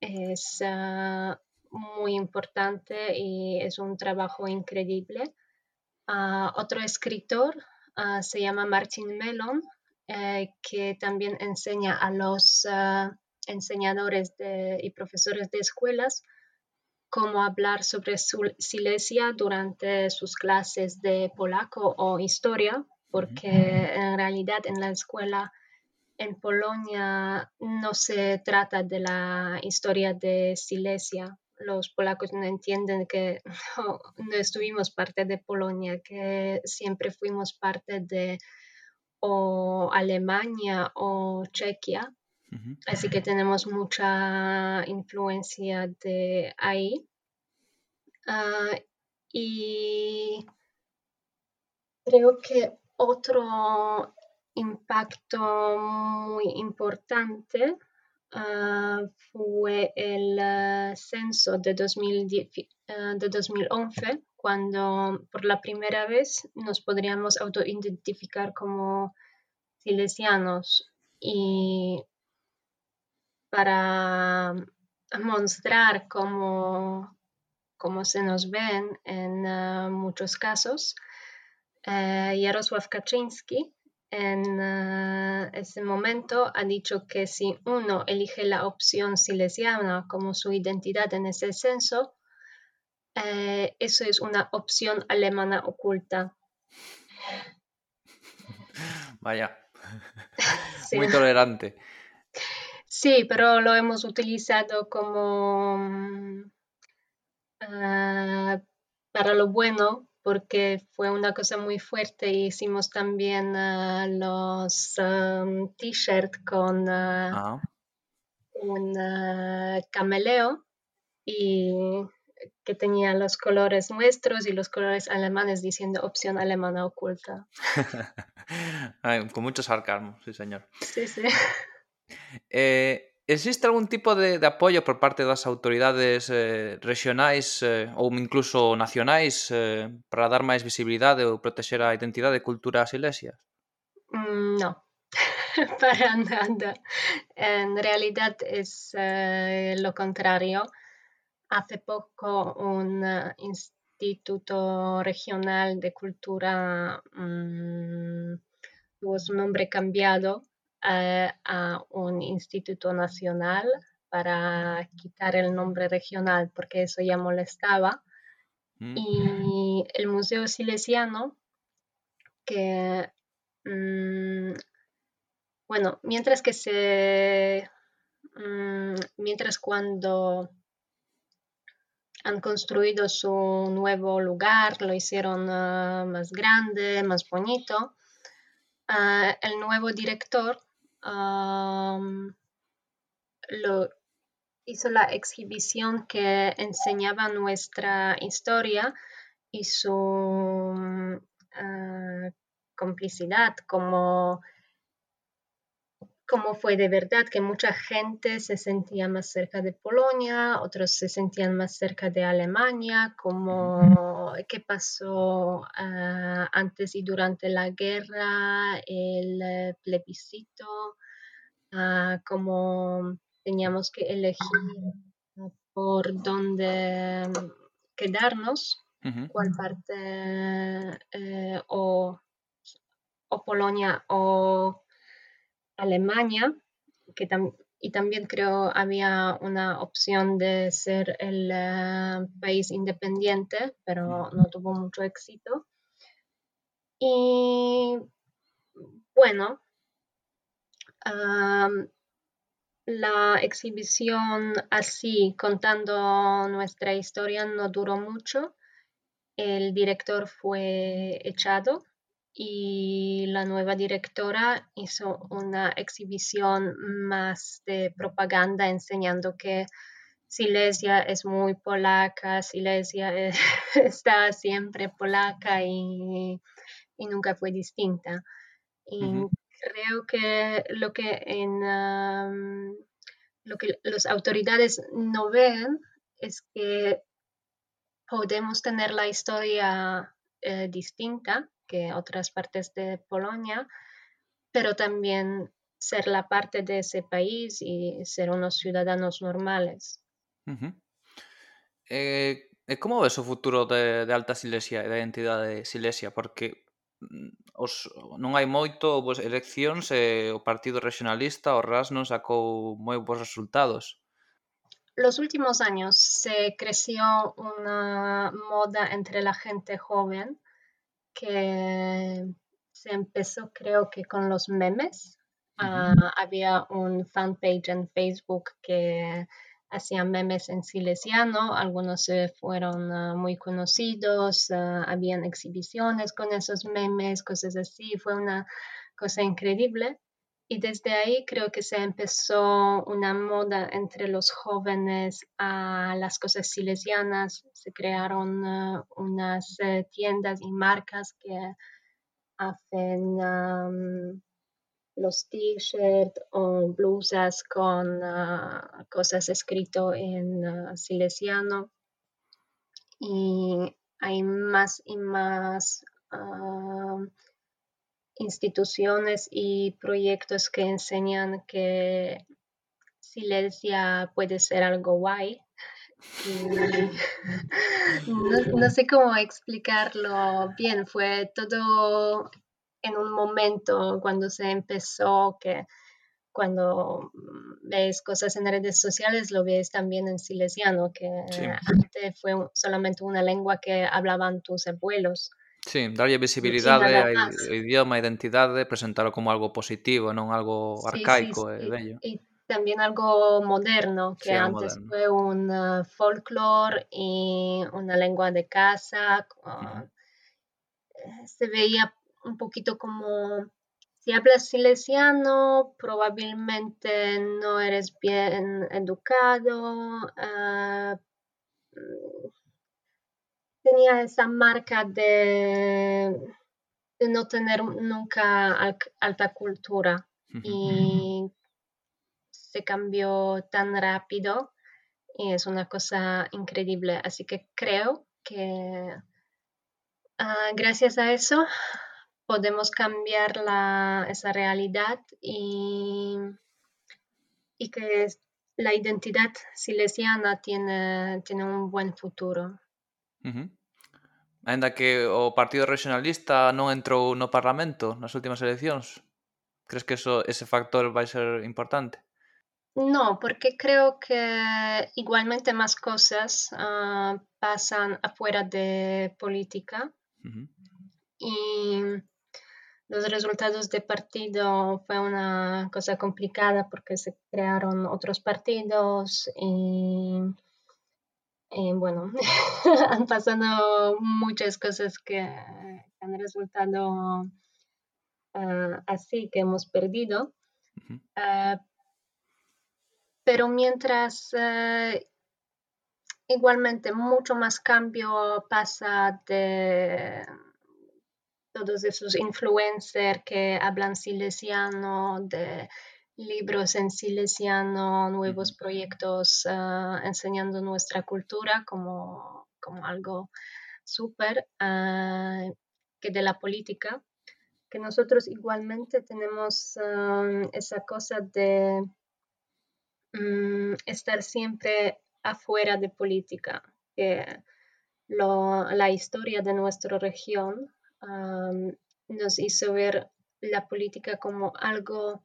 es eh, muy importante y es un trabajo increíble. Ah, otro escritor ah, se llama Martin Mellon, eh, que también enseña a los ah, enseñadores y profesores de escuelas cómo hablar sobre Silesia durante sus clases de polaco o historia, porque en realidad en la escuela en Polonia no se trata de la historia de Silesia. Los polacos no entienden que [LAUGHS] no, no estuvimos parte de Polonia, que siempre fuimos parte de o Alemania o Chequia. Así que tenemos mucha influencia de ahí. Ah, y creo que otro impacto muy importante ah, fue el censo de, 2010 ah, 2011, cuando por la primera vez nos podríamos autoidentificar como silesianos y para mostrar cómo, cómo se nos ven en ah, muchos casos, Jarosław Kaczynski en ah, ese momento ha dicho que si uno elige la opción silesiana como su identidad en ese censo, eh, eso es una opción alemana oculta. Vaya, [LAUGHS] Sí. moi tolerante. [LAUGHS] Sí, pero lo hemos utilizado como ah, para lo bueno, porque fue una cosa muy fuerte. Hicimos también ah, los am, t-shirt con ah, Ah, un ah, cameleo y que tenía los colores nuestros y los colores alemanes diciendo opción alemana oculta. [LAUGHS] Con mucho sarcasmo, sí, señor. Sí, sí. Eh, existe algún tipo de, de apoio por parte das autoridades eh, regionais eh, ou incluso nacionais eh, para dar máis visibilidade ou protexer a identidade e cultura ás iglesias? Mm, no. [LAUGHS] para nada. En realidad es eh, lo contrario. Hace poco un uh, Instituto Regional de Cultura mm, tuvo su nombre cambiado eh, a un instituto nacional para quitar el nombre regional porque eso ya molestaba. Mm. y el Museo Silesiano, que, mm, bueno, mientras que se, mm, mientras cuando han construido su nuevo lugar, lo hicieron ah, más grande, más bonito, ah, el nuevo director lo hizo la exhibición que enseñaba nuestra historia y su ah, complicidad, como, como fue de verdad que mucha gente se sentía más cerca de Polonia, otros se sentían más cerca de Alemania, como qué pasó ah, antes y durante la guerra, el eh, plebiscito, ah, como teníamos que elegir por dónde mm, quedarnos, cuál parte eh, o, o Polonia o Alemania, que tam- y también creo había una opción de ser el eh, país independiente, pero no tuvo mucho éxito. Y bueno, la exhibición así, contando nuestra historia, no duró mucho. El director fue echado y la nueva directora hizo una exhibición más de propaganda enseñando que Silesia es muy polaca, Silesia es- [LAUGHS] está siempre polaca y, y nunca fue distinta. Y creo que lo que en lo que las autoridades no ven es que podemos tener la historia eh, distinta que otras partes de Polonia, pero también ser la parte de ese país y ser unos ciudadanos normales. Ujú. E, e como ves o futuro de, de Alta Silesia da identidade de Silesia? Porque mm, os, non hai moito houbo eleccións e o Partido Regionalista, o RAS, non sacou moi bons resultados. Los últimos años se creció una moda entre la gente joven que se empezó creo que con los memes. Ah, había un fanpage en Facebook que hacía memes en silesiano, algunos se fueron ah, muy conocidos, ah, habían exhibiciones con esos memes, cosas así, fue una cosa increíble. Y desde ahí creo que se empezó una moda entre los jóvenes a las cosas silesianas. Se crearon ah, unas eh, tiendas y marcas que hacen los t-shirts o blusas con ah, cosas escrito en ah, silesiano. Y hay más y más am, instituciones y proyectos que enseñan que Silesia puede ser algo guay. Y no, no sé cómo explicarlo bien, fue todo en un momento cuando se empezó que cuando ves cosas en redes sociales lo ves también en silesiano, que Sí. antes fue solamente una lengua que hablaban tus abuelos. Sí, darlle visibilidade ao idioma, a identidade, presentalo como algo positivo, e non algo Sí, sí, arcaico e sí, bello. Y también algo moderno, que Sí, antes moderno. fue un uh, folclore y una lengua de casa. uh, Ujú. eh, Se veía un poquito como, si hablas silesiano, probablemente no eres bien educado. Tenía esa marca de, de no tener nunca al- alta cultura y se cambió tan rápido y es una cosa increíble. Así que creo que ah, gracias a eso podemos cambiar la, esa realidad y, y que la identidad silesiana tiene, tiene un buen futuro. Ujú. Ainda que o Partido Regionalista non entrou no Parlamento nas últimas eleccións, crees que eso, ese factor vai ser importante? No, porque creo que igualmente más cosas ah, pasan afuera de política Ujú. y los resultados de partido fue una cosa complicada porque se crearon otros partidos y, y bueno, [LAUGHS] han pasado muchas cosas que han resultado ah, así que hemos perdido. Ah, pero mientras eh, igualmente mucho más cambio pasa de todos esos influencers que hablan silesiano, de libros en silesiano, nuevos proyectos ah, enseñando nuestra cultura como, como algo súper, ah, que de la política, que nosotros igualmente tenemos ah, esa cosa de mm, estar siempre afuera de política, que lo- la historia de nuestra región nos hizo ver la política como algo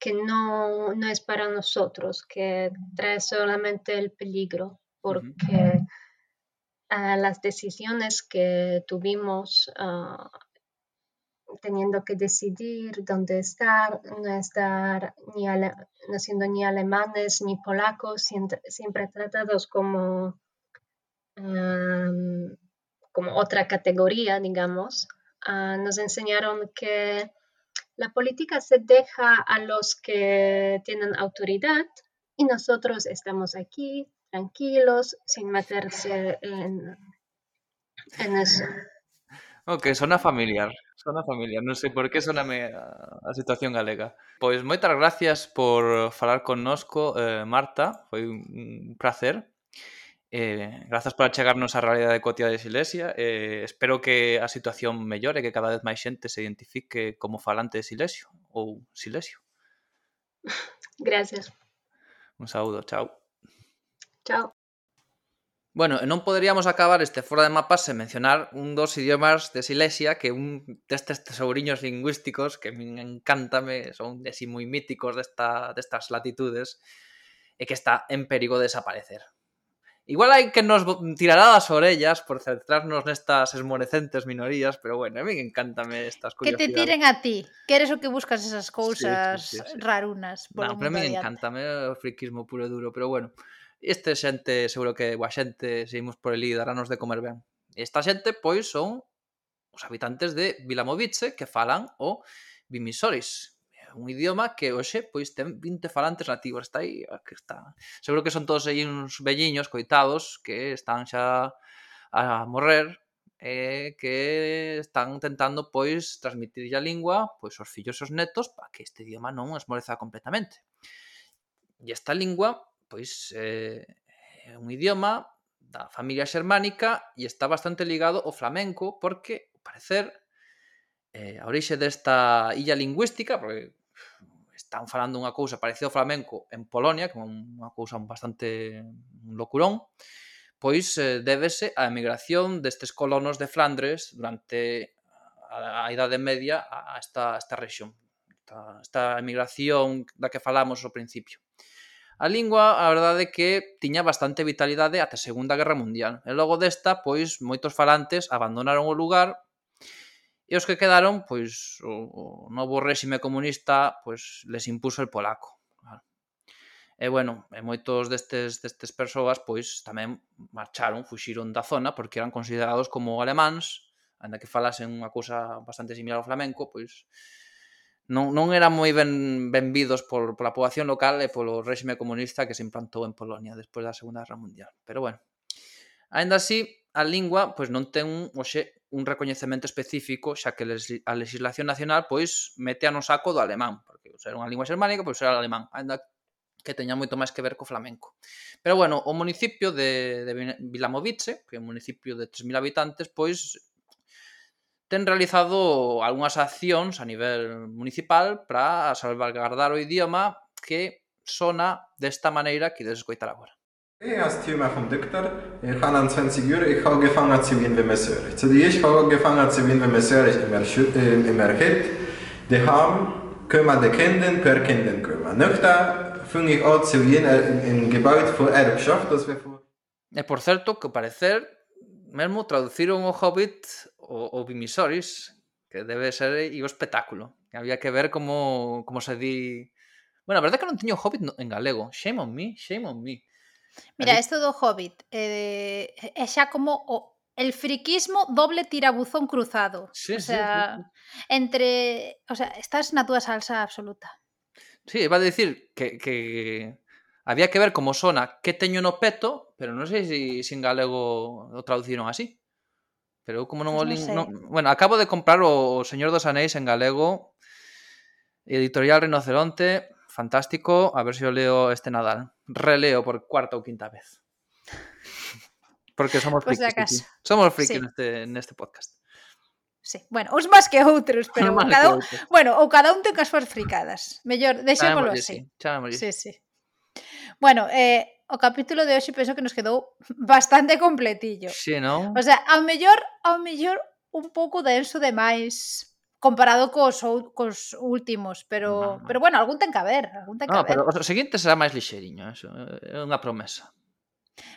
que no, no es para nosotros, que trae solamente el peligro, porque ah, las decisiones que tuvimos ah, teniendo que decidir dónde estar, no estar ni no siendo ni alemanes ni polacos, siempre, siempre tratados como, como otra categoría, digamos, ah, nos enseñaron que la política se deja a los que tienen autoridad y nosotros estamos aquí tranquilos, sin meterse en, en eso. Ok, sona familiar, sona familiar, non sei por que soname a, a situación galega. Pois moitas gracias por falar connosco, eh, Marta, foi un placer. Eh, grazas por achegarnos á realidade cotiá de Silesia. Eh, espero que a situación mellore, que cada vez máis xente se identifique como falante de Silesio ou Silesio. Gracias. Un saúdo, chao. Chao. Bueno, e non poderíamos acabar este fora de mapas sen mencionar un dos idiomas de Silesia que un destes tesouriños lingüísticos que me encántame, son de moi míticos desta, destas latitudes e que está en perigo de desaparecer. Igual hai que nos tirará das orellas por centrarnos nestas esmorecentes minorías, pero bueno, a mí encántame estas cousas. Que te tiren a ti, que eres o que buscas esas cousas sí, sí, sí, sí. rarunas. Por non, pero a mí encántame o friquismo puro e duro, pero bueno, este xente, seguro que boa xente, seguimos por elí, daranos de comer ben. Esta xente, pois, son os habitantes de Vilamovice que falan o Vimisoris, un idioma que hoxe pois ten 20 falantes nativos, está aí, que está. Seguro que son todos aí uns velliños coitados que están xa a morrer eh, que están tentando pois transmitir a lingua pois aos fillos e aos netos para que este idioma non esmoreza completamente. E esta lingua pois eh, é un idioma da familia xermánica e está bastante ligado ao flamenco porque, ao parecer, eh, a orixe desta illa lingüística, porque están falando unha cousa parecida ao flamenco en Polonia, que é unha cousa bastante un locurón, pois eh, débese á emigración destes colonos de Flandres durante a, a Idade Media a esta, a esta rexión. Esta, esta emigración da que falamos ao principio. A lingua, a verdade é que tiña bastante vitalidade ata a Segunda Guerra Mundial. E logo desta, pois, moitos falantes abandonaron o lugar e os que quedaron, pois, o, o novo réxime comunista, pois, les impuso el polaco. Claro. E, bueno, eh, e moitos destes, destes persoas, pois, tamén marcharon, fuxiron da zona, porque eran considerados como alemáns, anda que falasen unha cousa bastante similar ao flamenco, pois, non, non eran moi ben, benvidos por, pola poboación local e polo réxime comunista que se implantou en Polonia despois da Segunda Guerra Mundial. Pero, bueno, Ainda así, a lingua pois non ten un, oxe, un recoñecemento específico, xa que a legislación nacional pois mete a no saco do alemán, porque o ser unha lingua xermánica, pois era o alemán, ainda que teña moito máis que ver co flamenco. Pero bueno, o municipio de, de Vilamovice, que é un municipio de 3.000 habitantes, pois ten realizado algunhas accións a nivel municipal para salvaguardar o idioma que sona desta maneira que ides escoitar agora. Als Thema vom Dokter, ich habe an 20 Uhr, ich habe gefangen wenn man soll. Zu die ich habe gefangen zu winnen, wenn man soll, ich immer schütt, immer hit. Die haben, können de kenden, per kenden können. Nöchta, fange ich zu gehen in, in Gebäude von Erbschaft, das wir vor. E por certo, que parecer, mesmo traduciron o Hobbit o, o Vimisoris, que debe ser aí o espectáculo. Había que ver como, como se di... Bueno, a verdade é que non tiño Hobbit en galego. Shame on me, shame on me. Mira, Allí... isto do Hobbit eh, é xa como o, el friquismo doble tirabuzón cruzado. Sí, o sea, sí, sí. entre, o sea, estás na túa salsa absoluta. Sí, va a decir que, que había que ver como sona que teño no peto, pero non sei se si, sin galego o traduciron así. Pero eu como non, pues non, sei. non Bueno, acabo de comprar o Señor dos Anéis en galego, editorial Rinoceronte, fantástico, a ver se si o leo este Nadal releo por cuarta ou quinta vez. Porque somos pues frikis. Somos frikis sí. neste, neste podcast. Sí. Bueno, uns máis que outros, [LAUGHS] pero máis cada un, outros. bueno, ou cada un ten as súas fricadas. Mellor, deixémoslo así. Sí, sí. Bueno, eh, o capítulo de hoxe penso que nos quedou [LAUGHS] bastante completillo. Sí, non? O sea, ao mellor, ao mellor un pouco denso demais, comparado cos, cos últimos, pero no, no. pero bueno, algún ten que haber, algún ten que no, haber. Pero o seguinte será máis lixeriño, eso, é unha promesa.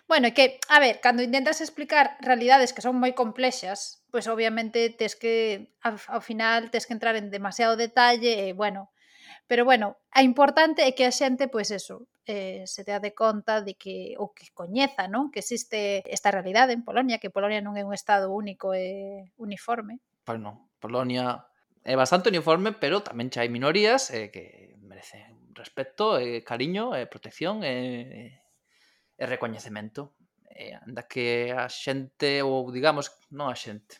Bueno, é que, a ver, cando intentas explicar realidades que son moi complexas, pois pues obviamente tes que ao final tes que entrar en demasiado detalle e bueno, pero bueno, a importante é que a xente pois pues eso, eh, se dea de conta de que o que coñeza, non? Que existe esta realidade en Polonia, que Polonia non é un estado único e uniforme. Pois non, Polonia é bastante uniforme, pero tamén xa hai minorías eh, que merecen respecto, eh, cariño, eh, protección e eh, eh, recoñecemento. Eh, anda que a xente, ou digamos, non a xente,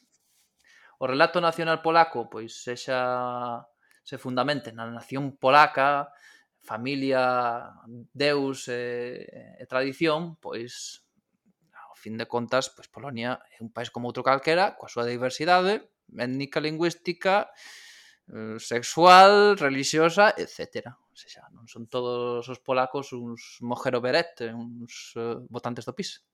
o relato nacional polaco pois sexa se fundamente na nación polaca, familia, deus e, e tradición, pois ao fin de contas, pois Polonia é un país como outro calquera, coa súa diversidade, étnica lingüística, eh, sexual, religiosa, etc. Ou sea, non son todos os polacos uns mojero beret, uns uh, votantes do PIS.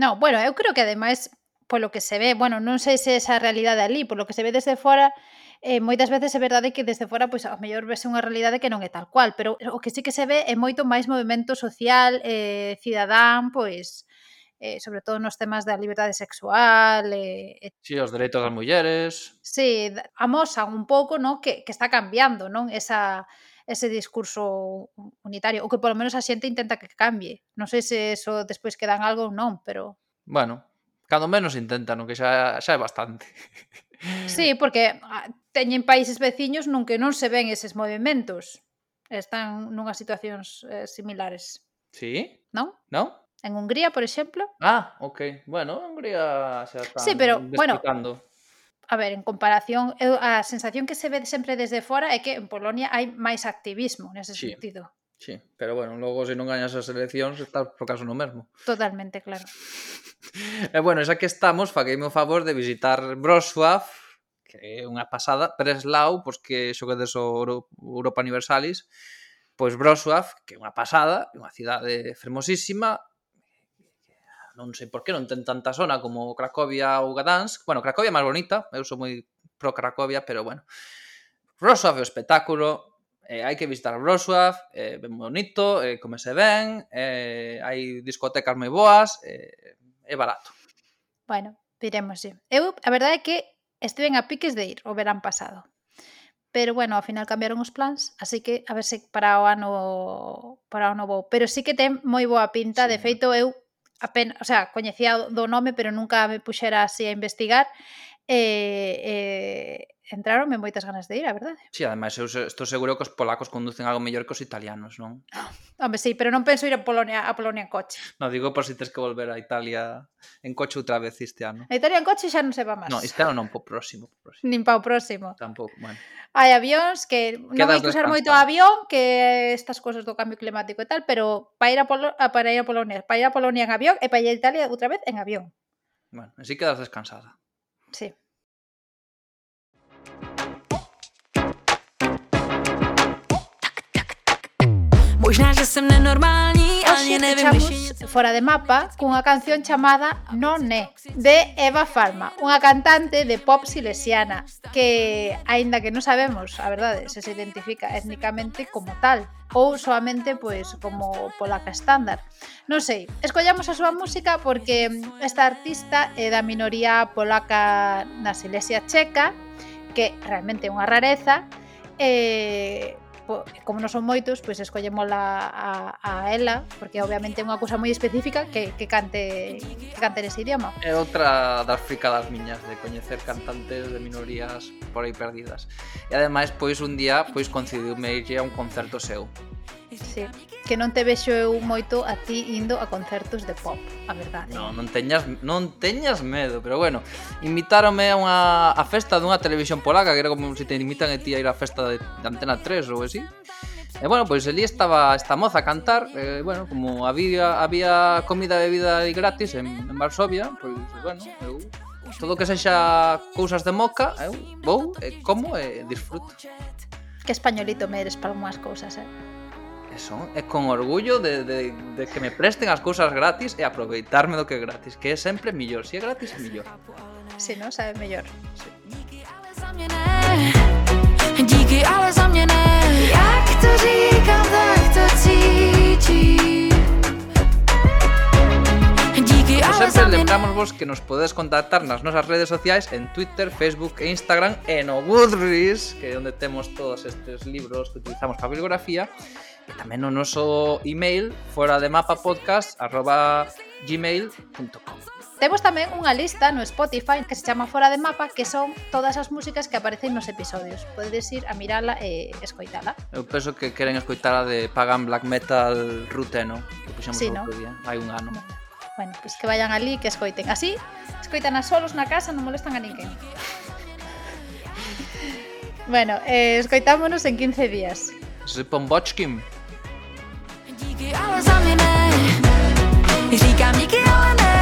Non, bueno, eu creo que ademais polo que se ve, bueno, non sei se esa realidade ali, polo que se ve desde fora, eh, moitas veces é verdade que desde fora pois ao mellor vese unha realidade que non é tal cual, pero o que sí que se ve é moito máis movimento social, eh, cidadán, pois eh, sobre todo nos temas da liberdade sexual e, eh, e... Si, os dereitos das mulleres Si, amosan un pouco non que, que está cambiando non esa, ese discurso unitario, ou que polo menos a xente intenta que cambie non sei se eso despois quedan algo ou non, pero... Bueno, cando menos intentan, que xa, xa é bastante Sí, [LAUGHS] porque ah, teñen países veciños nun que non se ven eses movimentos están nunhas situacións eh, similares. Sí? Non? Non? En Hungría, por exemplo. Ah, ok. Bueno, Hungría xa está Sí, pero, bueno, a ver, en comparación, eh, a sensación que se ve sempre desde fora é que en Polonia hai máis activismo nese sí. sentido. Sí, pero bueno, logo se non gañas as eleccións estás por caso no mesmo. Totalmente, claro. [LAUGHS] e eh, bueno, xa que estamos, fagueime o favor de visitar Wrocław, que é unha pasada, Breslau, pois que xoguedes o Europa Universalis, pois Wrocław, que é unha pasada, unha cidade eh, fermosísima, non sei por que non ten tanta zona como Cracovia ou Gdansk. Bueno, Cracovia é máis bonita, eu sou moi pro Cracovia, pero bueno. Wrocław é o espectáculo, eh, hai que visitar Wrocław, eh, é eh, ben bonito, eh, comese ben, eh, hai discotecas moi boas, eh, é barato. Bueno, diremos, sí. Eu, a verdade é que estiven a piques de ir o verán pasado. Pero bueno, ao final cambiaron os plans, así que a ver se para o ano para o novo. Pero sí que ten moi boa pinta, sí. de feito eu apenas, o sea, coñecía do nome, pero nunca me puxera así a investigar. E, eh, e, eh, entraronme moitas ganas de ir, a verdade. Si, sí, ademais, eu estou seguro que os polacos conducen algo mellor que os italianos, non? [LAUGHS] Home, sí, pero non penso ir a Polonia a Polonia en coche. No, digo por si tens que volver a Italia en coche outra vez este ano. A Italia en coche xa non se va máis. Non, este ano non, po próximo. Po próximo. Nin pa o próximo. Tampouco, bueno. Hai avións que Quedas non hai que usar moito avión, que estas cousas do cambio climático e tal, pero para ir a, Polo, ah, para ir a Polonia, para ir a Polonia en avión e para ir a Italia outra vez en avión. Bueno, así quedas descansada. Sí. Možná, že jsem nenormální, Hoxe fechamos fora de mapa cunha canción chamada Non é de Eva Farma, unha cantante de pop silesiana que, aínda que non sabemos, a verdade, se se identifica étnicamente como tal ou soamente pois como polaca estándar. Non sei, escollamos a súa música porque esta artista é da minoría polaca na Silesia checa, que realmente é unha rareza, e po, como non son moitos, pois pues, escollemos a, a, a ela, porque obviamente é unha cousa moi específica que, que cante que cante nese idioma. É outra das fricadas miñas de coñecer cantantes de minorías por aí perdidas. E ademais, pois un día, pois coincidiume a un concerto seu Sí, que non te vexo eu moito a ti indo a concertos de pop, a verdade. Non, non teñas non teñas medo, pero bueno, invitáronme a unha a festa dunha televisión polaca, que era como se si te invitan a ti a ir á festa de, de Antena 3 ou así. E bueno, pois ali estaba esta moza a cantar, e, bueno, como había había comida e bebida gratis en, en Varsovia, pois bueno, eu todo que sexa cousas de moca, eu vou, e como e disfruto. Que españolito me eres para unhas cousas, eh? son, e eh, con orgullo de, de, de que me presten as cousas gratis e aproveitarme do que é gratis, que é sempre millor, se é gratis, é millor. Se non, sabe mellor. Sí. Díky, ale za mě ne Jak to říkám, tak to cítím Díky, Como ale sempre lembramos vos que nos podedes contactar nas nosas redes sociais en Twitter, Facebook e Instagram e no Goodreads, que é onde temos todos estes libros que utilizamos para bibliografía e tamén o noso email fora de mapa podcast arroba gmail.com Temos tamén unha lista no Spotify que se chama Fora de Mapa que son todas as músicas que aparecen nos episodios. Podedes ir a mirala e eh, escoitala. Eu penso que queren escoitala de Pagan Black Metal Ruteno que puxemos sí, no? outro día, hai un ano. Bueno, pois pues que vayan ali que escoiten. Así, escoitan a solos na casa, non molestan a ninguén. [LAUGHS] bueno, eh, escoitámonos en 15 días. Zipon díky, ale za mě ne. Říkám díky, ale ne.